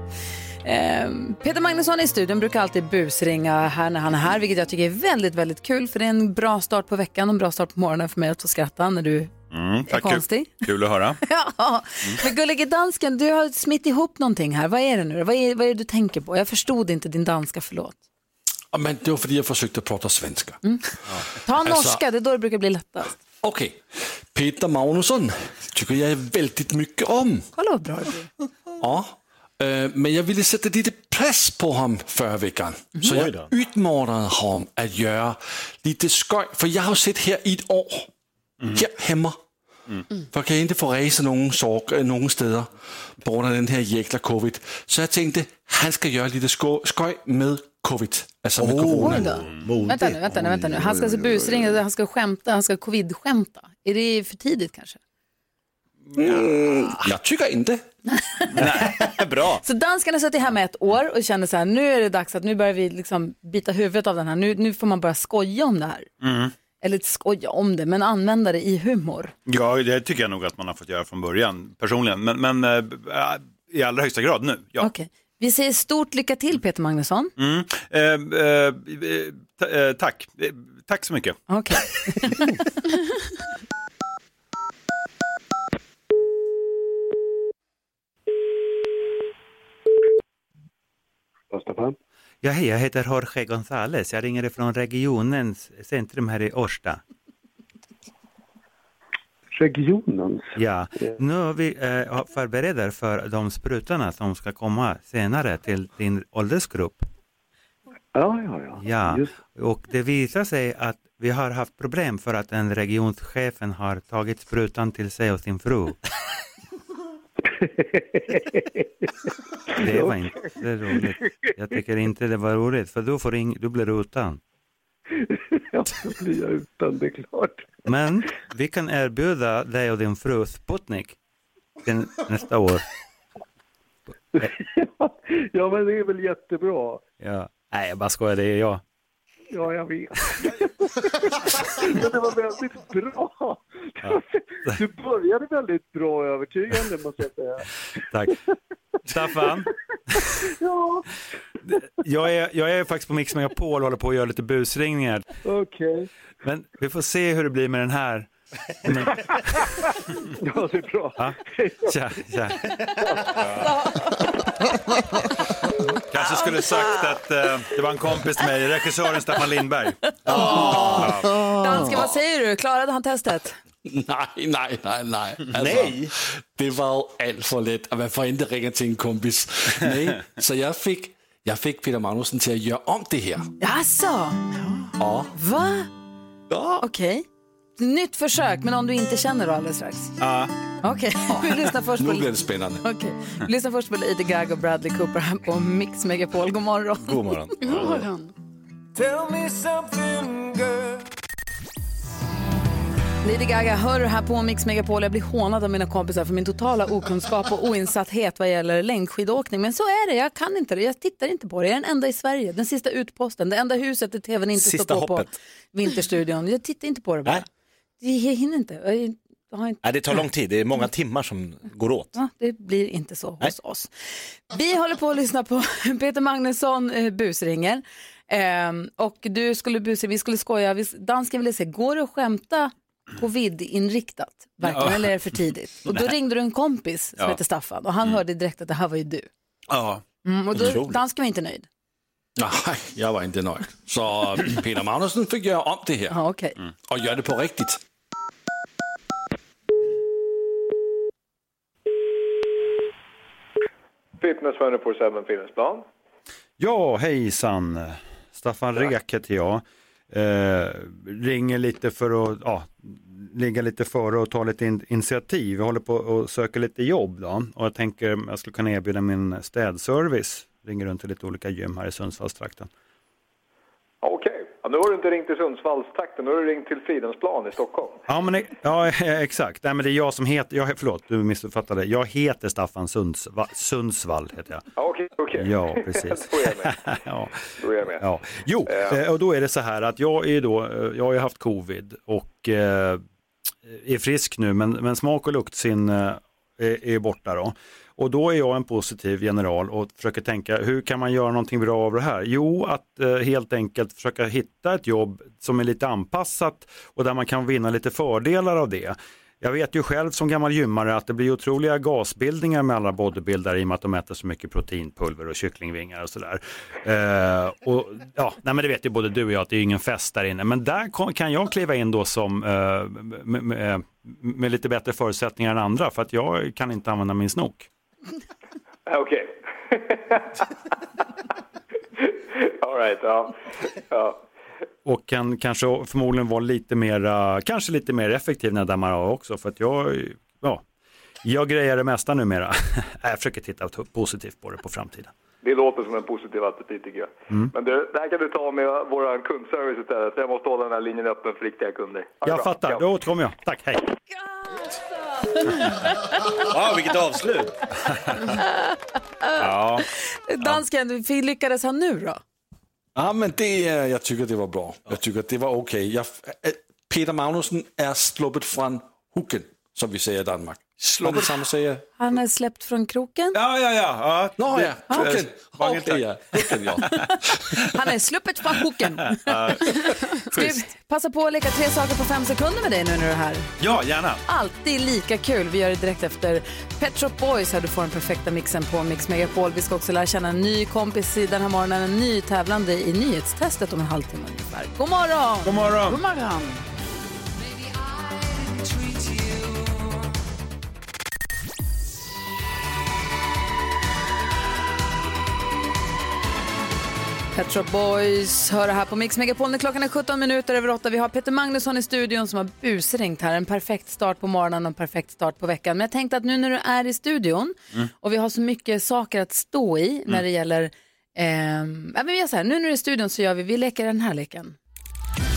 Eh, Peter Magnusson i studion brukar alltid busringa här när han är här, vilket jag tycker är väldigt, väldigt kul. För det är en bra start på veckan och en bra start på morgonen för mig att få skratta när du Mm, tack, konstig. Kul, kul att höra. Ja, men gullige dansken, du har smitt ihop någonting här. Vad är det nu? Vad är, vad är det du tänker på? Jag förstod inte din danska, förlåt. Ja, Men det var för att jag försökte prata svenska. Ta Alltså- norska, det är då det brukar bli lättast. Okej, Peter Magnusson tycker jag väldigt mycket om. Kolla vad bra det blir. Ja, eh, men jag ville sätta lite press på honom förra veckan. Så Oj jag utmanade honom att göra lite skoj. För jag har sett här i ett år, här hemma. För jag kan inte få resa någon, sak, äh, någon steder på grund av den här jäkla covid. Så jag tänkte, han ska göra lite sko- skoj med covid. Alltså. Oj då. Vänta nu, vänta nu, vänta nu. Han ska alltså busringa, han ska skämta, han ska covid-skämta. Är det för tidigt kanske? Mm, jag tycker inte. Bra. Så danskarna har suttit hemma ett år och känner så här, nu är det dags att nu börjar vi liksom bita huvudet av den här. Nu, nu får man börja skoja om det här. Mm. Eller skoja om det, men använda det i humor. Ja, det tycker jag nog att man har fått göra från början personligen. Men, men äh, i allra högsta grad nu. Ja. Okej. Vi säger stort lycka till Peter Magnusson. Mm. Eh, eh, eh, ta- tack. Eh, tack så mycket. Okej. Ja, hej, jag heter Jorge González. Jag ringer från regionens centrum här i Årsta. Regionens? Ja, nu är vi eh, förbereder för de sprutorna som ska komma senare till din åldersgrupp. Ja, ja, ja. Ja, och det visar sig att vi har haft problem för att en regionschefen har tagit sprutan till sig och sin fru. Det var inte roligt. Jag tycker inte det var roligt, för du, får du blir utan. ja, då blir jag utan, det är klart. Men vi kan erbjuda dig och din fru Sputnik nästa år. ja, men det är väl jättebra. Ja. Nej, jag bara skojar, det är jag. Ja, jag vet. Men det var väldigt bra. Du började väldigt bra och övertygande måste jag säga. Tack. Staffan, Ja, jag är, jag är faktiskt på Mix Megapol och håller på att göra lite busringningar. okej. Men vi får se hur det blir med den här. Om den- Ja, det är bra. Ja. Tja, tja. Kanske skulle sagt att eh, det var en kompis till mig, regissören Staffan Lindberg. Ja. Dansken, vad säger du? Klarade han testet? Nej, nej, nej, nej. Alltså, Nej. Det var allt för lätt och man får inte ringa till en kompis. Nej, så jag fick, jag fick Peter Magnusson till att göra om det här. Jaså? Ja. Va? Ja. Okej. Nytt försök, men om du inte känner då alldeles strax? Ja. Okej, vi lyssnar först Nu på... blir det spännande. Okej. Vi lyssnar först på Lady Gaga och Bradley Cooper här på Mix Megapol. God morgon. God morgon. God morgon. Tell me something, girl. Lady Gaga hör här på Mix Megapol. Jag blir hånad av mina kompisar för min totala okunskap och oinsatthet vad gäller längdskidåkning. Men så är det, jag kan inte det. Jag tittar inte på det. Jag är den enda i Sverige. Den sista utposten, det enda huset där tvn inte Sista står på hoppet. på Vinterstudion. Jag tittar inte på det bara. Nej. Jag hinner inte. Jag har inte. Nej, det tar lång tid, det är många timmar som går åt. Ja, det blir inte så hos oss. Vi håller på att lyssna på Peter Magnusson eh, busringer. Ehm, och du skulle busringa, vi skulle skoja, vi, dansken ville se, går det att skämta covid-inriktat? Verkligen, Ja. eller är det för tidigt? Och då ringde du en kompis som Ja. heter Staffan och han hörde direkt att det här var ju du. Ja. Mm, och då, dansken var inte nöjd. Nej, jag var inte nöjd. Så Peter Magnusson fick göra om det här. Ja, okej. Och göra det på riktigt. Fitness 24-7 Fitnessplan. Ja, hejsan. Staffan Rek heter jag. Eh, ringer lite för att ja, ligga lite före och ta lite in, initiativ. Jag håller på och söker lite jobb då. Och jag tänker att jag skulle kunna erbjuda min städservice. Ringer runt till lite olika gym här i Sundsvallstrakten. Okej, ja, nu har du inte ringt till Sundsvallstrakten, nu har du ringt till Fridhemsplan i Stockholm. Ja, men, ja exakt. Nej, men det är jag som heter, jag, förlåt du missuppfattade. Jag heter Staffan Sundsvall, Sundsvall heter jag. Ja, Okej, okej. Ja, precis. Då är jag med. ja. Då är jag med. Ja. Jo, Eh. eh, och då är det så här att jag är då, eh, jag har ju haft covid och eh, är frisk nu men, men smak och luktsinn eh, är, är borta då. Och då är jag en positiv general och försöker tänka hur kan man göra någonting bra av det här? Jo, att eh, helt enkelt försöka hitta ett jobb som är lite anpassat och där man kan vinna lite fördelar av det. Jag vet ju själv som gammal gymmare att det blir otroliga gasbildningar med alla bodybuildare i och med att de äter så mycket proteinpulver och kycklingvingar och sådär. Eh, och, ja, nej, men det vet ju både du och jag att det är ingen fest där inne. Men där kom- kan jag kliva in då som eh, med, med, eh, med lite bättre förutsättningar än andra för att jag kan inte använda min snok. Okej. Alright. ja. ja. Och kan kanske förmodligen vara lite mer, kanske lite mer effektiv när jag dammar av också för att jag, ja, jag grejer det mesta numera. jag försöker titta positivt på det på framtiden. Det låter som en positiv attityd tycker jag. Mm. Men det, det här kan du ta med vår kundservice istället. Jag måste hålla den här linjen öppen för riktiga kunder. Ha det Jag bra. fattar, Ja. då återkommer jag. Tack, hej. Ja, vilket avslut. Ja. Dansken, vi lyckades han nu då? Ja, men det, är- jag tycker det var bra. Jag tycker det var okej. Jag- äh, Peter Magnusson är sluppet från hooken, som vi säger i Danmark. Det samma säger? Han är släppt från kroken. Ja, ja, ja. ja. Nå ja, hooken. Mange Okej, ja. Han är sluppet från koken. Ska vi passa på att leka tre saker på fem sekunder med dig nu när du är här? Ja, gärna. Alltid lika kul. Vi gör det direkt efter Pet Shop Boys här du får den perfekta mixen på Mix Megapol. Vi ska också lära känna en ny kompis i den här morgonen, en ny tävlande i nyhetstestet om en halvtimme ungefär. God morgon! God morgon! God morgon. Pet Shop Boys hör det här på Mix Megapol när klockan är 17 minuter över 8. Vi har Peter Magnusson i studion som har busringt här. En perfekt start på morgonen och en perfekt start på veckan. Men jag tänkte att nu när du är i studion Mm. och vi har så mycket saker att stå i när det gäller... ja, men vi gör så här, nu när du är i studion så gör vi, vi leker den här leken.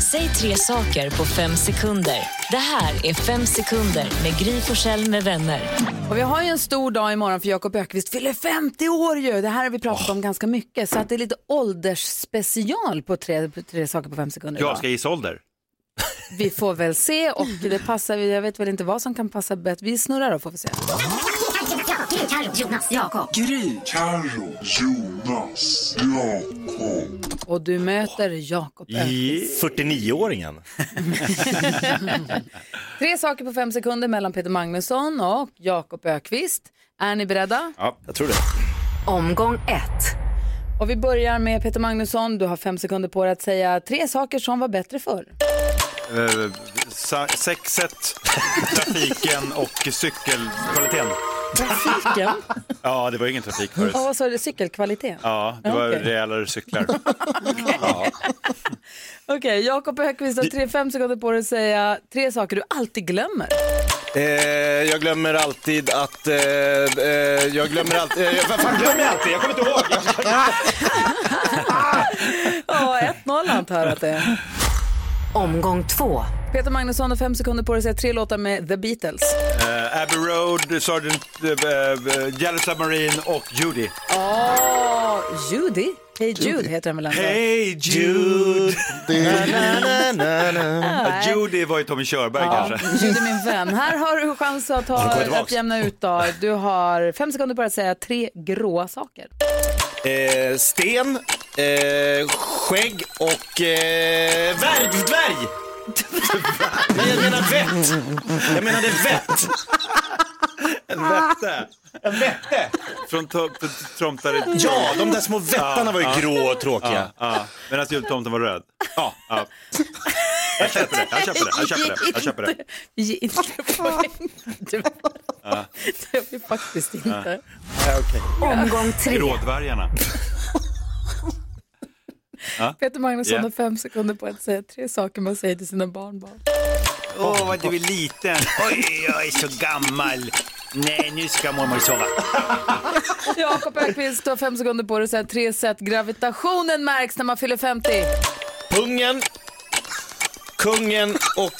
Säg tre saker på fem sekunder. Det här är Fem sekunder med Gry Forssell med vänner. Och vi har ju en stor dag imorgon för Jakob Ökvist fyller 50 år ju. Det här har vi pratat om ganska mycket. Så att det är lite åldersspecial på tre, på tre saker på fem sekunder. Jag idag. ska gissa ålder. Vi får väl se och det passar, jag vet väl inte vad som kan passa bättre. Vi snurrar då får vi se. Jonas, Jakob. Gry. Carro. Jonas. Jakob. Och du möter Jakob Ökvist. 49-åringen. Tre saker på fem sekunder mellan Peter Magnusson och Jakob Ökvist. Är ni beredda? Ja, jag tror det. Omgång ett. Och vi börjar med Peter Magnusson. Du har fem sekunder på dig att säga tre saker som var bättre förr. Eh, sexet, trafiken och cykelkvaliteten. Trafiken? Ja, det var ingen trafik förut. Och vad sa du, cykelkvalitet? Ja, det var Okej. rejälare cyklar. Okej, Jakob Ökvist har tre, fem sekunder på dig att säga tre saker du alltid glömmer. Eh, jag glömmer alltid att... Eh, eh, jag glömmer alltid... Eh, vad fan glömmer jag alltid? Jag kommer inte ihåg. Ja, 1-0 antar jag att det är. Omgång två. Peter Magnusson har fem sekunder på dig att säga tre låtar med The Beatles. Eh, Abbey Road, Sergeant uh, Yellow Submarine och Judy. Åh, Judy? Hey Jude heter den väl ändå? Hey Jude! Nej. Judy var ju Tommy Körberg Ja, kanske. Judy min vän. Här har du chans att, ta, att jämna ut då. Du har fem sekunder på dig att säga tre gråa saker. Eh, sten, eh, skägg och eh, dvärg. dvärg. Nej, jag menar vett. Jag menade vett. En vätte. En vätte. Från to- t- Tomtar Ja, de där små vättarna var ju grå och tråkiga. Ja, ja. Medan jultomten var röd. Ja. ja. Jag köper det, jag köper det, jag köper det. Jag köper det. Vi ger inte poäng. Det Ja. gör vi faktiskt inte. Ja, okej. Omgång tre. Grådvärgarna. Ja. Peter Magnusson Ja. har fem sekunder på att säga tre saker man säger till sina barnbarn. Åh, vad du är liten. Oj, jag är så gammal. Nej, nu ska mormor sova. Jakob Öqvist, du har fem sekunder på dig att säga tre sätt gravitationen märks när man fyller 50. Pungen, kungen och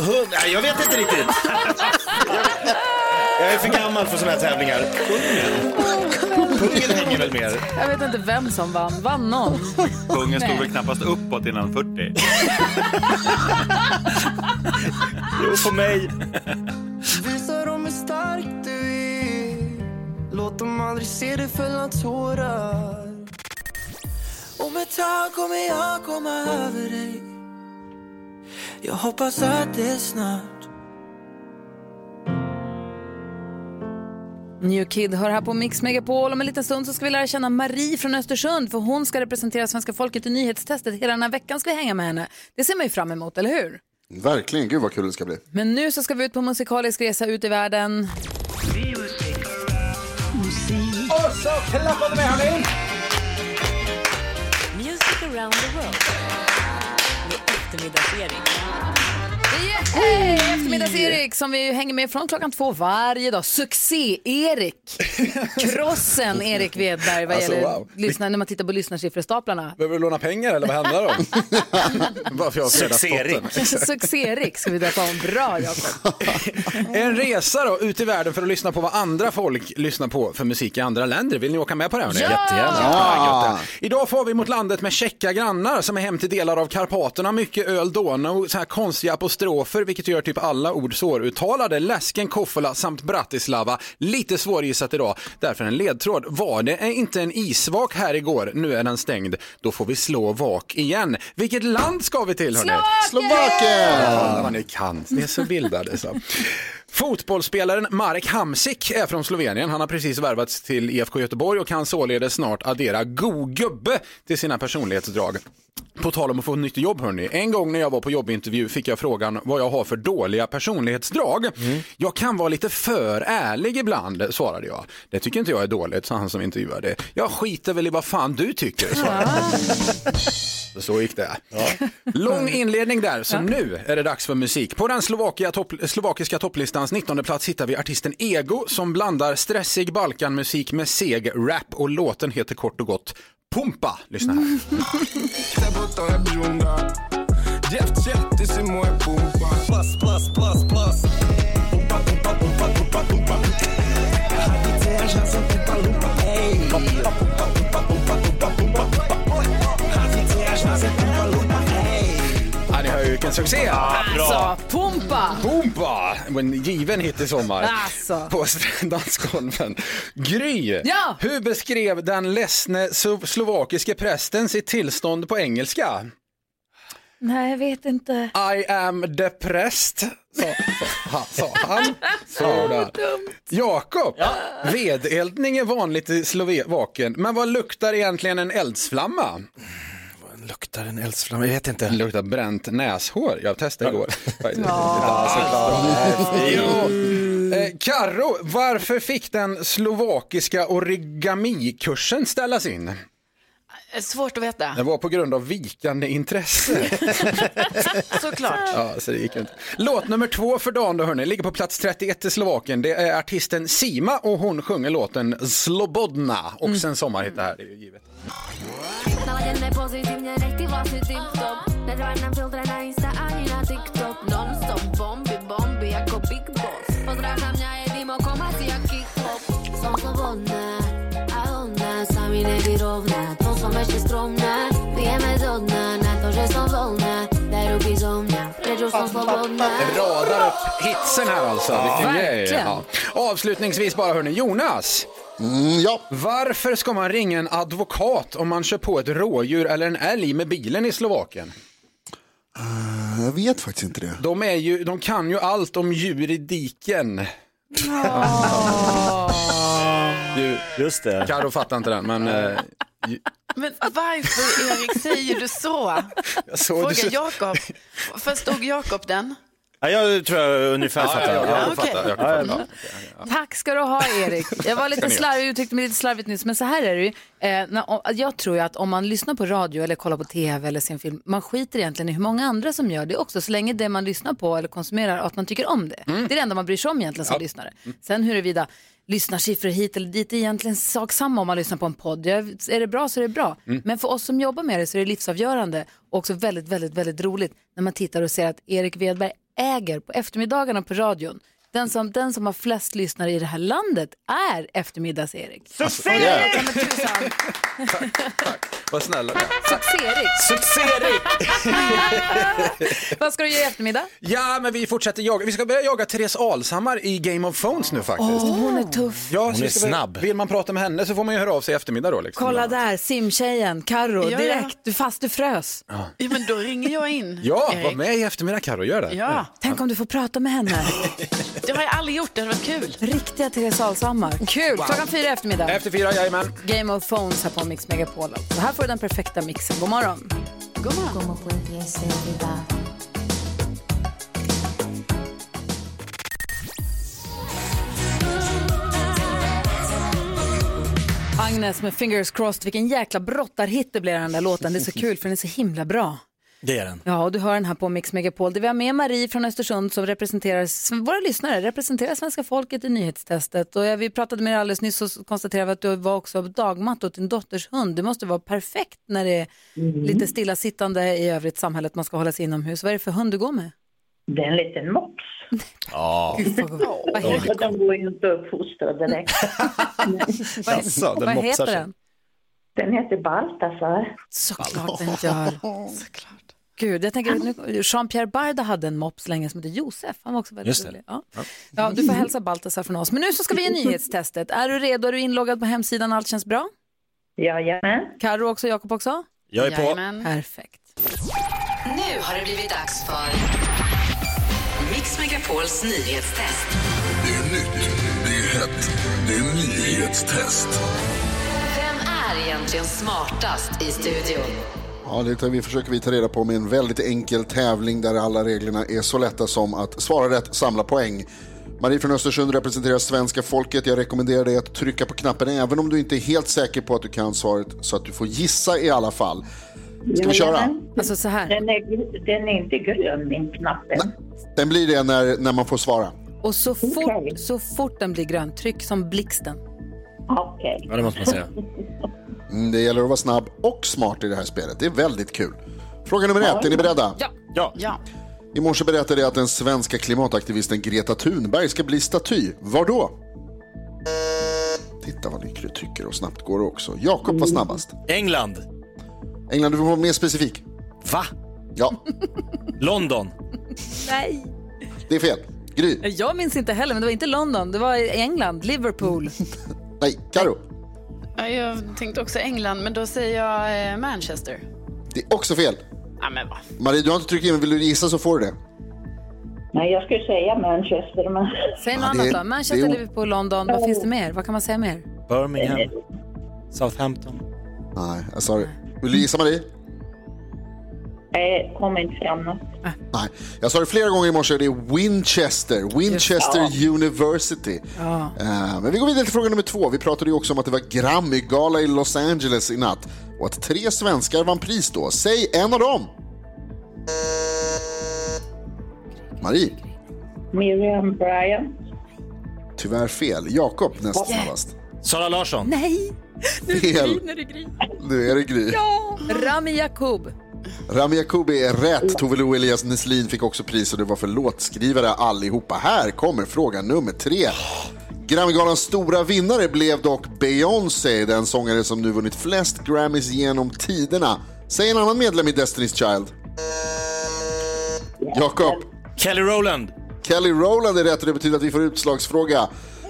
hund. Nej, jag vet inte riktigt. Jag är för gammal för sådana här tävlingar. Pungen. Pungen hänger väl mer. Jag vet inte vem som vann. Vann någon? Kungen stod väl knappast uppåt innan 40. Jo, på mig. Visa dem hur stark du är Låt dem aldrig se dig fälla tårar Om ett tag kommer jag komma över dig Jag hoppas att det är snart New Kid hör här på Mix Megapol. Om en liten stund så ska vi lära känna Marie från Östersund för hon ska representera svenska folket i nyhetstestet. Hela den här veckan ska vi hänga med henne. Det ser man ju fram emot, eller hur? Verkligen, gud vad kul det ska bli. Men nu så ska vi ut på musikalisk resa ut i världen. Och så klappar vi med hörni! Music around the world. Med eftermiddags-Erik. Yay! Eftermiddags-Erik som vi hänger med från klockan två varje dag. Succé-Erik. Krossen Erik Wedberg vad Alltså, gäller wow. lyssna, när man tittar på lyssnarsiffrestaplarna. Behöver du låna pengar eller vad handlar det om? Fredagspotten. Succé-Erik ska vi döpa om. Bra Jakob. En resa då ut i världen för att lyssna på vad andra folk lyssnar på för musik i andra länder. Vill ni åka med på det? hörni? Ja! Jättegärna. Ja! Idag får vi mot landet med käcka grannar som är hem till delar av Karpaterna, mycket öl, Donau, så här konstiga apostrofer, vilket gör typ alla ord svåruttalade. Läsken, Koffola samt Bratislava. Lite svårgissat idag, därför en ledtråd. Var det inte en isvak här igår? Nu är den stängd. Då får vi slå vak igen. Vilket land ska vi till hörni? Slovakien! Ja, vad ni kan. Ni är så bildade. Så. Fotbollsspelaren Marek Hamsik är från Slovenien. Han har precis värvats till IFK Göteborg och kan således snart addera god gubbe till sina personlighetsdrag. På tal om att få ett nytt jobb hörni. En gång när jag var på jobbintervju fick jag frågan vad jag har för dåliga personlighetsdrag. Jag kan vara lite för ärlig ibland, svarade jag. Det tycker inte jag är dåligt, sa han som intervjuade. Jag skiter väl i vad fan du tycker, svarade jag. Så gick det. Lång inledning där, så nu är det dags för musik. På den topp, slovakiska topplistans 19 plats hittar vi artisten Ego som blandar stressig Balkanmusik med seg rap och låten heter kort och gott Pumpa. Lyssna här. Vilken succé! Alltså, Pumpa! Pumpa! En given hit i sommar. Alltså. På dansgolven. Gry! Ja. Hur beskrev den ledsne slo- slovakiske prästen sitt tillstånd på engelska? Nej, jag vet inte. I am depressed, sa, sa, sa han. Så där. Jakob, vedeldning är vanligt i Slovakien, men vad luktar egentligen en eldsflamma? Luktar en eldsflamma? Jag vet inte. Luktar bränt näshår. Jag testade igår. Eh, Karo, varför fick den slovakiska origamikursen ställas in? Eh, Svårt att veta. Det var på grund av vikande intresse. Såklart. Ja, så det gick inte. Låt nummer två för dagen då hörni, ligger på plats 31 i Slovakien. Det är artisten Sima och hon sjunger låten Slobodna. Och sen sommarhit det här, det är ju givet. Naladené pozitívne, nech ty vlasy tip-top Netrvaj nám filtre na Insta ani na TikTok Non-stop bomby, bomby ako Big Boss Podráža mňa je dym okom asi jak kickpop Som slobodná a ona sa mi nevyrovná To som ešte skromná, pijeme do dna Na to, že som voľná, daj ruky zo mňa Prečo som slobodná Radar upp hitsen här alltså. Vilken grej. Ja. Avslutningsvis bara hörni, Jonas. Mm, ja. Varför ska man ringa en advokat om man kör på ett rådjur eller en älg med bilen i Slovakien? Eh, Jag vet faktiskt inte det. De, är ju, de kan ju allt om djur i diken. Du, Just det. Karo fattar inte den, men... Eh, ju- Men varför, Erik, säger du så? jag såg det Fråga så- Jakob. Förstod Jakob den? Ja, jag tror jag ungefär Ja, fattar. ja, ja, jag fattar. Jag Ja, ja. fattar. Tack ska du ha Erik. Jag var lite slarvig, uttryckte mig lite slarvigt nyss, men så här är det ju. Eh, när, jag tror ju att om man lyssnar på radio eller kollar på tv eller ser en film, man skiter egentligen i hur många andra som gör det också, så länge det man lyssnar på eller konsumerar, att man tycker om det. Det är det enda man bryr sig om egentligen som lyssnare. Sen huruvida lyssnarsiffror hit eller dit är egentligen sak samma om man lyssnar på en podd. Jag, är det bra så är det bra. Men för oss som jobbar med det så är det livsavgörande och också väldigt, väldigt, väldigt roligt när man tittar och ser att Erik Wedberg äger på eftermiddagarna på radion den som, den som har flest lyssnare i det här landet är eftermiddags-Erik. Succé! Ja, men tusan. Vad snälla. Succé-Erik. Succé-Erik! Vad ska du göra i eftermiddag? Ja, men vi fortsätter jaga. Vi ska börja jaga Therese Alshammar i Game of Phones nu faktiskt. Åh, hon är tuff. Ja, Hon är snabb. Vill man prata med henne så får man ju höra av sig i eftermiddag då. Liksom. Kolla där, simtjejen, Karo, Ja, ja. direkt, du fast du frös. Ja, men då ringer jag in. Ja, Erik. var med i eftermiddag Karo, gör det. Ja, Tänk om du får prata med henne. det har jag aldrig gjort. Det hade varit kul. Riktiga Therese Alshammar. Kul! Klockan fyra i eftermiddag. Efter fyra, jajamän. Game of Phones här på Mix Megapol. Så här får du den perfekta mixen. God morgon. God morgon. Agnes med Fingers Crossed. Vilken jäkla brottarhit det blev den där låten. Det är så kul för den är så himla bra. Det är den. Ja, och du hör den här på Mix Megapol. där Vi har med Marie från Östersund som representerar, våra lyssnare representerar svenska folket i nyhetstestet. Och vi pratade med dig alldeles nyss och konstaterade att du var också dagmatt åt din dotters hund. Det måste vara perfekt när det är lite stillasittande i övrigt samhället man ska hålla sig inomhus. Vad är det för hund du går med? Det är en liten mops. Ja. Vad heter, Och de går ju inte att uppfostra direkt. Jaså, den vad heter den? Den heter Baltasar. Såklart den gör. Gud, jag tänker, nu- Jean-Pierre Barda hade en mops länge som hette Josef. Han var också väldigt rolig. Ja. Ja, du får hälsa Baltasar från oss. Men nu så ska vi ge nyhetstestet. Är du redo? Är du inloggad på hemsidan? Allt känns bra? Jajamän. Karo också, Jakob också? Jag är på. Jajamän. Perfekt. Nu har det blivit dags för Mix Megapols nyhetstest. Det är nytt, det är hett, det är nyhetstest. Vem är egentligen smartast i studion? Ja, det vi försöker vi ta reda på med en väldigt enkel tävling där alla reglerna är så lätta som att svara rätt, samla poäng. Marie från Östersund representerar svenska folket. Jag rekommenderar dig att trycka på knappen även om du inte är helt säker på att du kan svaret så att du får gissa i alla fall. Ska vi köra? Alltså så här. Den är, den är inte grön, min knappen. Den blir det när, när man får svara. Och så fort, så fort den blir grön, tryck som blixten. Okej. Ja, det måste man säga. Mm, det gäller att vara snabb och smart i det här spelet. Det är väldigt kul. Fråga nummer ett, är ni beredda? Ja. Ja. ja. I morse berättade jag att den svenska klimataktivisten Greta Thunberg ska bli staty. Var då? Titta vad Nyckel tycker och snabbt går det också. Jakob var snabbast. England. England, du får vara mer specifik. Va? Ja, London. Nej. det är fel. Gry. Jag minns inte heller, men det var inte London. Det var i England, Liverpool. Nej, Karo. Ja, Jag tänkte också England, men då säger jag eh, Manchester. Det är också fel. Ja, men va? Marie, du har inte tryckt in. Vill du gissa så får du det. Nej, jag skulle säga Manchester, men... Säg något Ja, det- annat då. det Manchester, är o- Liverpool, London. Vad finns det mer? Vad kan man säga mer? Birmingham. Southampton. Nej, sa det. Vill du gissa Marie? Nej, kommer inte fram något. Nej, jag sa det flera gånger i morse. Det är Winchester. Winchester University. Ja. Eh, Men vi går vidare till fråga nummer två. Vi pratade ju också om att det var Grammy-gala i Los Angeles i natt och att tre svenskar vann pris då. Säg en av dem. Marie, Miriam Bryant. tyvärr fel. Jakob näst snabbast. Sara Larsson. Nej! Fel. Nu är det Gry. Nu är det Gry. Ja! Rami Yacoub. Rami Yacobi är rätt. Tove Lo Elias Neslin fick också pris och det var för låtskrivare allihopa. Här kommer fråga nummer tre. Grammygalans stora vinnare blev dock Beyoncé, den sångare som nu vunnit flest Grammys genom tiderna. Säg en annan medlem i Destiny's Child. Jakob. Kelly Rowland. Kelly Rowland är rätt och det betyder att vi får utslagsfråga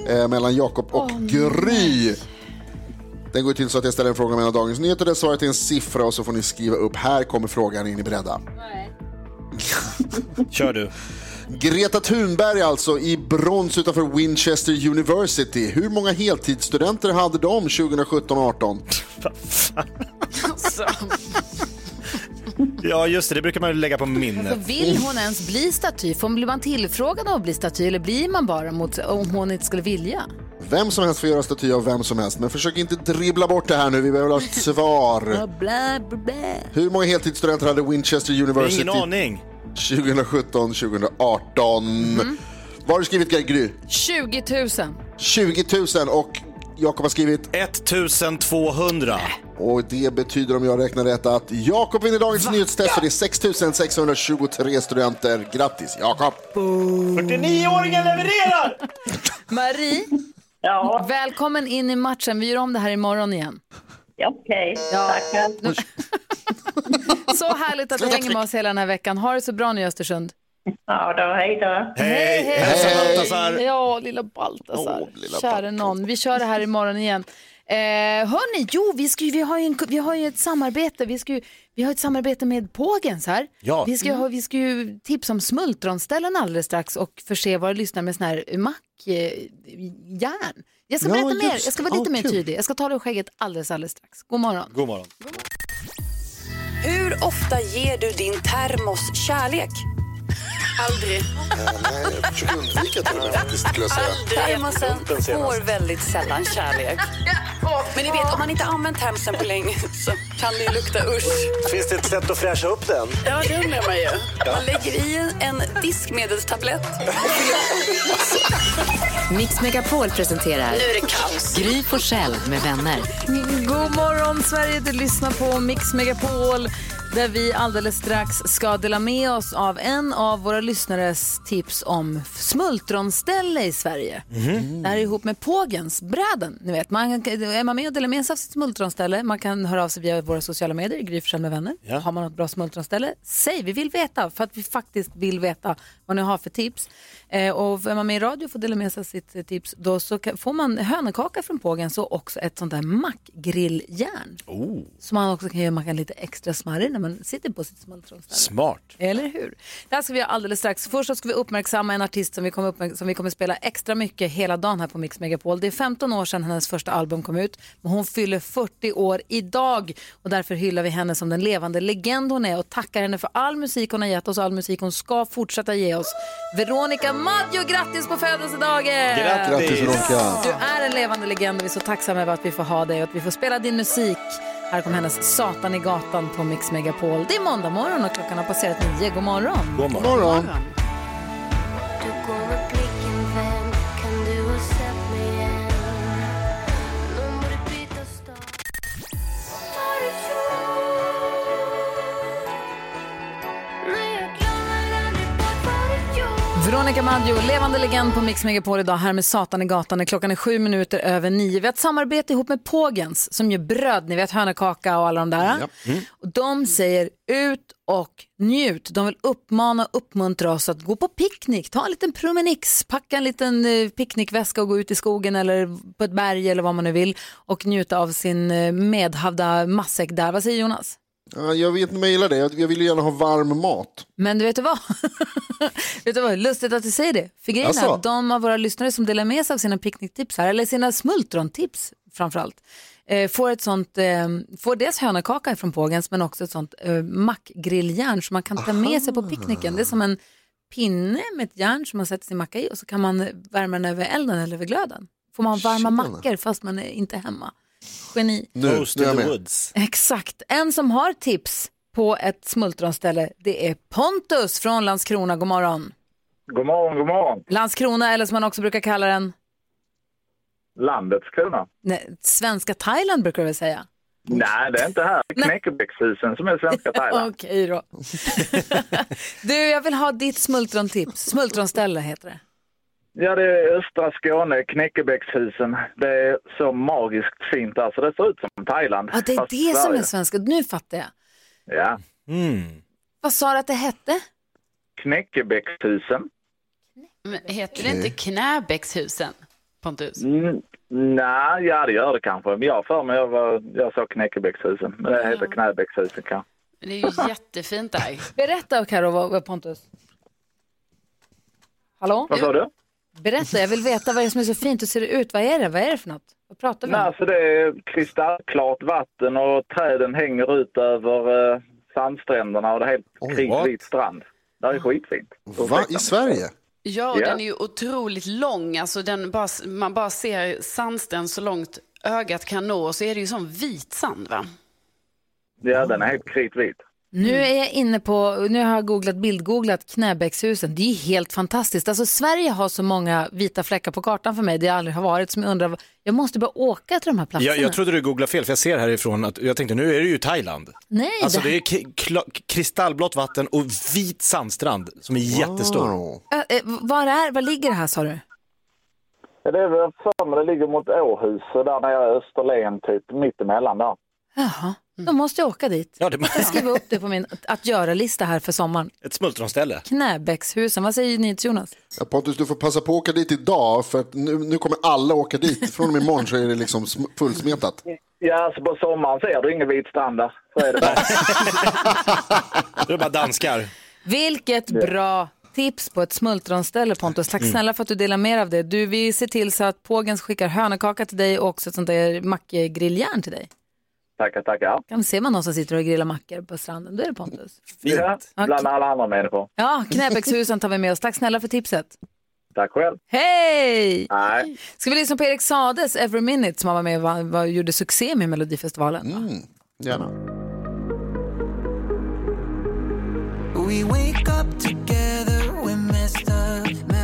eh, mellan Jakob och Gry. Den går till så att jag ställer en fråga mellan Dagens Nyheter där svaret är en siffra och så får ni skriva upp. Här kommer frågan, är ni beredda? Kör du. Greta Thunberg alltså i brons utanför Winchester University. Hur många heltidsstudenter hade de 2017-18? Alltså, Ja, just det. Det brukar man ju lägga på minnet. Alltså, vill hon ens bli staty? Får blir man tillfrågad att bli staty eller blir man bara mot om hon inte skulle vilja? Vem som helst får göra staty av vem som helst, men försök inte dribbla bort det här nu. Vi behöver ha ett svar. Bla, bla, bla. Hur många heltidsstudenter hade Winchester University Ingen aning. 2017, 2018? Mhm. Vad har du skrivit Gry? 20 000. 20 000 och Jakob har skrivit? 1200. Och det betyder om jag räknar rätt att Jakob vinner dagens nyhetstest för det är 6 623 studenter. Grattis Jakob! 49-åringen levererar! Marie, välkommen in i matchen. Vi gör om det här imorgon igen. Okej, Ja. tackar. Så härligt att du hänger med oss hela den här veckan. Ha det så bra nu i Östersund. Ja då, hej då. Hej, hälsa Baltasar. Ja, lilla Baltasar. Lilla Käre någon. Vi kör det här imorgon igen. Eh, hörni, jo, vi, ska, ju- vi, har ju en, vi har ju ett samarbete. Vi, ska, ju- vi har ett samarbete med Pågens här. Ja. Vi, ska, ju ha, vi ska ju tipsa om smultronställen alldeles strax och förse våra lyssnare med sån här mackjärn. Jag ska Ja, berätta mer, just jag ska vara lite Ja, mer kul. tydlig. Jag ska ta det ur skägget alldeles, alldeles strax. God morgon. God morgon. Hur ofta ger du din termos kärlek? Aldrig. nej, jag försöker undvika till och med faktiskt skulle jag säga. Termosen får väldigt sällan kärlek. Men ni vet, om man inte använt termosen på länge så kan det ju lukta usch. Finns det ett sätt att fräscha upp den? Ja, det undrar man ju. Man lägger i en diskmedelstablett. Mix Megapol presenterar Nu är det kaos. Gry Forssell med vänner. God morgon Sverige, du lyssnar på Mix Megapol där vi alldeles strax ska dela med oss av en av våra lyssnares tips om smultronställe i Sverige. Det här är ihop med Pågens, bräden. Ni vet, man, är man med och delar med sig av sitt smultronställe, man kan höra av sig via våra sociala medier, Gry med vänner. Ja. Har man något bra smultronställe, säg, vi vill veta för att vi faktiskt vill veta vad ni har för tips. Eh, och är man med i radio får dela med sig av sitt eh, tips, då så kan, får man hönökaka från Pågens och också ett sånt där mackgrilljärn. Oh, Så man också kan göra mackan lite extra smarrig när man sitter på sitt smultronställe. smart. Eller hur? Det här ska vi göra alldeles strax. Först så ska vi uppmärksamma en artist som vi, kommer som vi kommer spela extra mycket hela dagen här på Mix Megapol. Det är 15 år sedan hennes första album kom ut, men hon fyller 40 år idag och därför hyllar vi henne som den levande legend hon är och tackar henne för all musik hon har gett oss och all musik hon ska fortsätta ge oss. Veronica Maggio, grattis på födelsedagen! Grattis Veronica! Du är en levande legend och vi är så tacksamma över att vi får ha dig och att vi får spela din musik. Här kommer hennes Satan i gatan på Mix Megapol. Det är måndag morgon och klockan har passerat nio. God morgon. God God morgon. morgon! Veronica Maggio, levande legend på Mix Megapol idag här med Satan i gatan. Klockan är sju minuter över nio. Vi har ett samarbete ihop med Pågens som gör bröd, ni vet hönökaka och alla de där. Och de säger ut och njut. De vill uppmana och uppmuntra oss att gå på picknick, ta en liten promenix, packa en liten eh, picknickväska och gå ut i skogen eller på ett berg eller vad man nu vill och njuta av sin eh, medhavda matsäck där. Vad säger Jonas? Ja, jag vet inte om jag gillar det. Jag vill ju gärna ha varm mat. Men du vet vad? vet du vad? Lustigt att du säger det. För grejen är Jaså? att de av våra lyssnare som delar med sig av sina picknicktips här, eller sina smultrontips framförallt, eh, får ett sånt, eh, får dels hönökaka från Pågens men också ett sånt eh, mackgrilljärn som man kan ta med sig på picknicken. Det är som en pinne med ett järn som man sätter sin macka i och så kan man värma den över elden eller över glöden. Får man varma mackor fast man är inte hemma. Geni. Nu, Toast nu är in jag the med. woods. Exakt. En som har tips på ett smultronställe, det är Pontus från Landskrona. God morgon. God morgon, god morgon. Landskrona, eller som man också brukar kalla den, Landets krona. nej, svenska Thailand brukar du väl säga? Nej, det är inte här. Det är Knäckebrödshusen som är svenska Thailand. Okej då. du, jag vill ha ditt smultrontips. Smultronställe heter det. Ja, det är östra Skåne, Knäckebäckshusen. Det är så magiskt fint. Alltså, det ser ut som Thailand. Ja, det är fast det som Sverige. är svenska. Nu fattar jag. Ja. Vad sa du att det hette? Knäckebäckshusen. Men heter det inte Knäbäckshusen, Pontus? Mm, nej, ja det gör det kanske. Men jag har för mig jag, var, jag sa Knäckebäckshusen. Men det heter Knäbäckshusen kanske. Det är ju jättefint där. Berätta Karo, vad, vad Pontus. Hallå? Vad sa du? Berätta, jag vill veta vad det är som är så fint. Hur ser det ut? Vad är det? Vad är det för något? Vad pratar vi Nej, om? alltså det är kristallklart vatten och träden hänger ut över eh, sandstränderna och det är helt what? kritvit strand. Det är skitfint. Va? I Sverige? Ja, och Ja. den är ju otroligt lång. Alltså den bara, man bara ser sandsten så långt ögat kan nå. Och så är det ju som vit sand, va? Ja, den är helt kritvit. Nu är jag inne på, nu har jag googlat, bildgooglat Knäbäckshusen. Det är helt fantastiskt. Alltså Sverige har så många vita fläckar på kartan för mig, det jag aldrig har varit, som jag undrar, jag måste bara åka till de här platserna. Jag, jag trodde du googlade fel, för jag ser härifrån att jag tänkte nu är det ju Thailand. Nej, Alltså det- det är kristallblått vatten och vit sandstrand som är jättestor. Äh, äh, var, är, var ligger det här sa du? Ja, det är väl för det ligger mot Åhus och där nere i Österlen typ, mittemellan där. Jaha, då måste jag åka dit. Ja, det... Jag ska skriva upp det på min att göra-lista här för sommaren. Ett smultronställe. Knäbäckshusen, vad säger ni Jonas? Ja, Pontus, du får passa på att åka dit idag för att nu, nu kommer alla åka dit. Från och med imorgon så är det liksom sm- fullsmetat. Ja, alltså på sommaren ser du ingen vit strand där. Så är det bara. Det är bara danskar. Vilket bra tips på ett smultronställe Pontus. Tack Mm. snälla för att du delar med dig av det. Du, vi ser till så att Pågens skickar hönökaka till dig och också ett sånt där mackgrilljärn till dig. Tackar, tackar. Kan se man någon som sitter och grillar mackor på stranden, då är det Pontus. Ja, bland alla andra människor. Ja, Knäbäckshusen tar vi med oss. Tack snälla för tipset. Tack själv. Hej! Nej. Ska vi lyssna på Erik Sades Every Minute som han var med och var, gjorde succé med Melodifestivalen? Mm, gärna. We wake up together, we're messed up.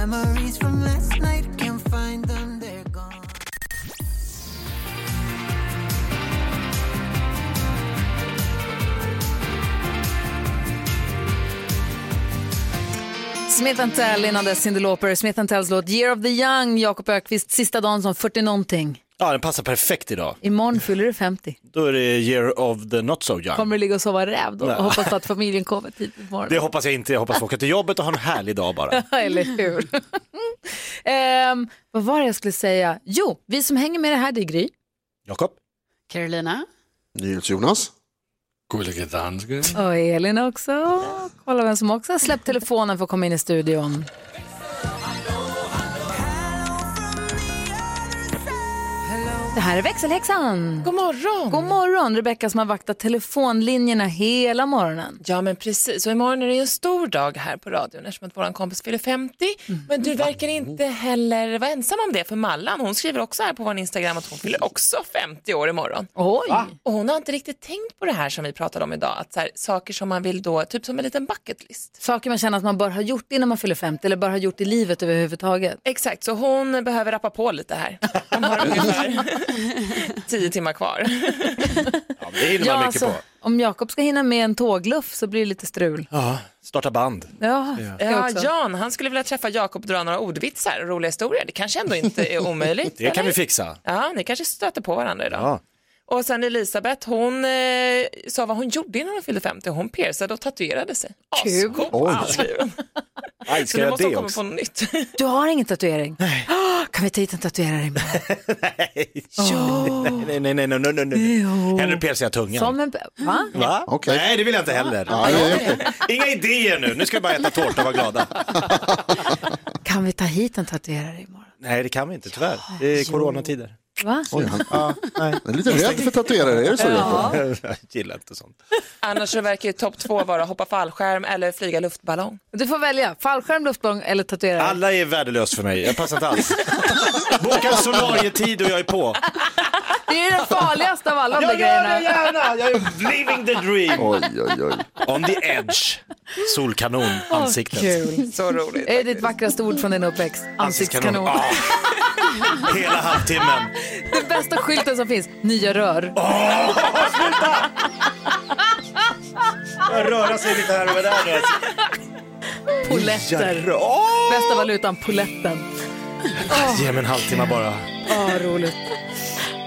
Smith Tell innan dess Cyndi Lauper, Smith Tells låt Year of the Young, Jakob Ökvist, sista dagen som 40 någonting. Ja, den passar perfekt idag. Imorgon fyller du 50. Då är det year of the not so young. Kommer du ligga och sova räv då och hoppas att familjen kommer tidigt på Det hoppas jag inte. Jag hoppas få åka till jobbet och ha en härlig dag bara. Eller hur? Ehm, vad var det jag skulle säga? Jo, vi som hänger med det här, det är Gry. Jakob? Carolina? Jonas? Gullige dansken. Och Elin också. Kolla vem som också har släppt telefonen för att komma in i studion. Det här är växelhäxan. God morgon. God morgon, Rebecka som har vaktat telefonlinjerna hela morgonen. Ja, men precis. Och imorgon är det en stor dag här på radion eftersom att vår kompis fyller 50. Mm. Men du verkar inte heller vara ensam om det, för Mallan hon skriver också här på vår Instagram att hon fyller också 50 år imorgon. Oj! Och hon har inte riktigt tänkt på det här som vi pratade om idag, att så här, saker som man vill då, typ som en liten bucket list. Saker man känner att man bör ha gjort innan man fyller 50 eller bör ha gjort i livet överhuvudtaget. Exakt, så hon behöver rappa på lite här. De har ungefär 10 timmar kvar. Det hinner man mycket alltså, på. Om Jakob ska hinna med en tågluff så blir det lite strul. Ja, starta band. Ja, Ja, Jan, han skulle vilja träffa Jakob och dra några ordvitsar och roliga historier. Det kanske ändå inte är omöjligt. Det kan eller? vi fixa. Ja, ni kanske stöter på varandra idag. Ja. Och sen Elisabeth, hon eh, sa vad hon gjorde innan hon fyllde 50. Hon piercade och tatuerade sig. Kul. Oj. Så nu jag måste hon det komma också? på något nytt. Du har ingen tatuering? Ah, kan vi ta hit en tatuerare imorgon? Nej, nej, nej, nej, nej, nej, nej. Jo. Hellre pierca tungan. Som en... Va? Va? Nej, det vill jag inte heller. Ja, ja, ja. Inga idéer nu, nu ska vi bara äta tårta och vara glada. Kan vi ta hit en tatuerare imorgon? Nej, det kan vi inte tyvärr. Det är coronatider. Va? Oj, han, Ja, nej. jag är lite rädd för tatuerare, är det så? Ja. Jag gillar inte sånt. Annars så verkar ju topp två vara hoppa fallskärm eller flyga luftballong. Du får välja, fallskärm, luftballong eller tatuerare. Alla är värdelöst för mig, jag passar inte alls. Boka solarietid och jag är på. Det är den farligaste av alla de där Jag gör det gärna, jag är living the dream. Oj, oj, oj. On the edge. Solkanon, ansiktet. Kul. Så roligt. Är det ditt vackraste ord från din uppväxt? Ansiktskanon. Ja. Hela halvtimmen. Den bästa skylten som finns, nya rör. Jag röra sig lite här och där nu. Poletter. Bästa valutan, poletten. Ge mig en halvtimme bara. Åh, roligt.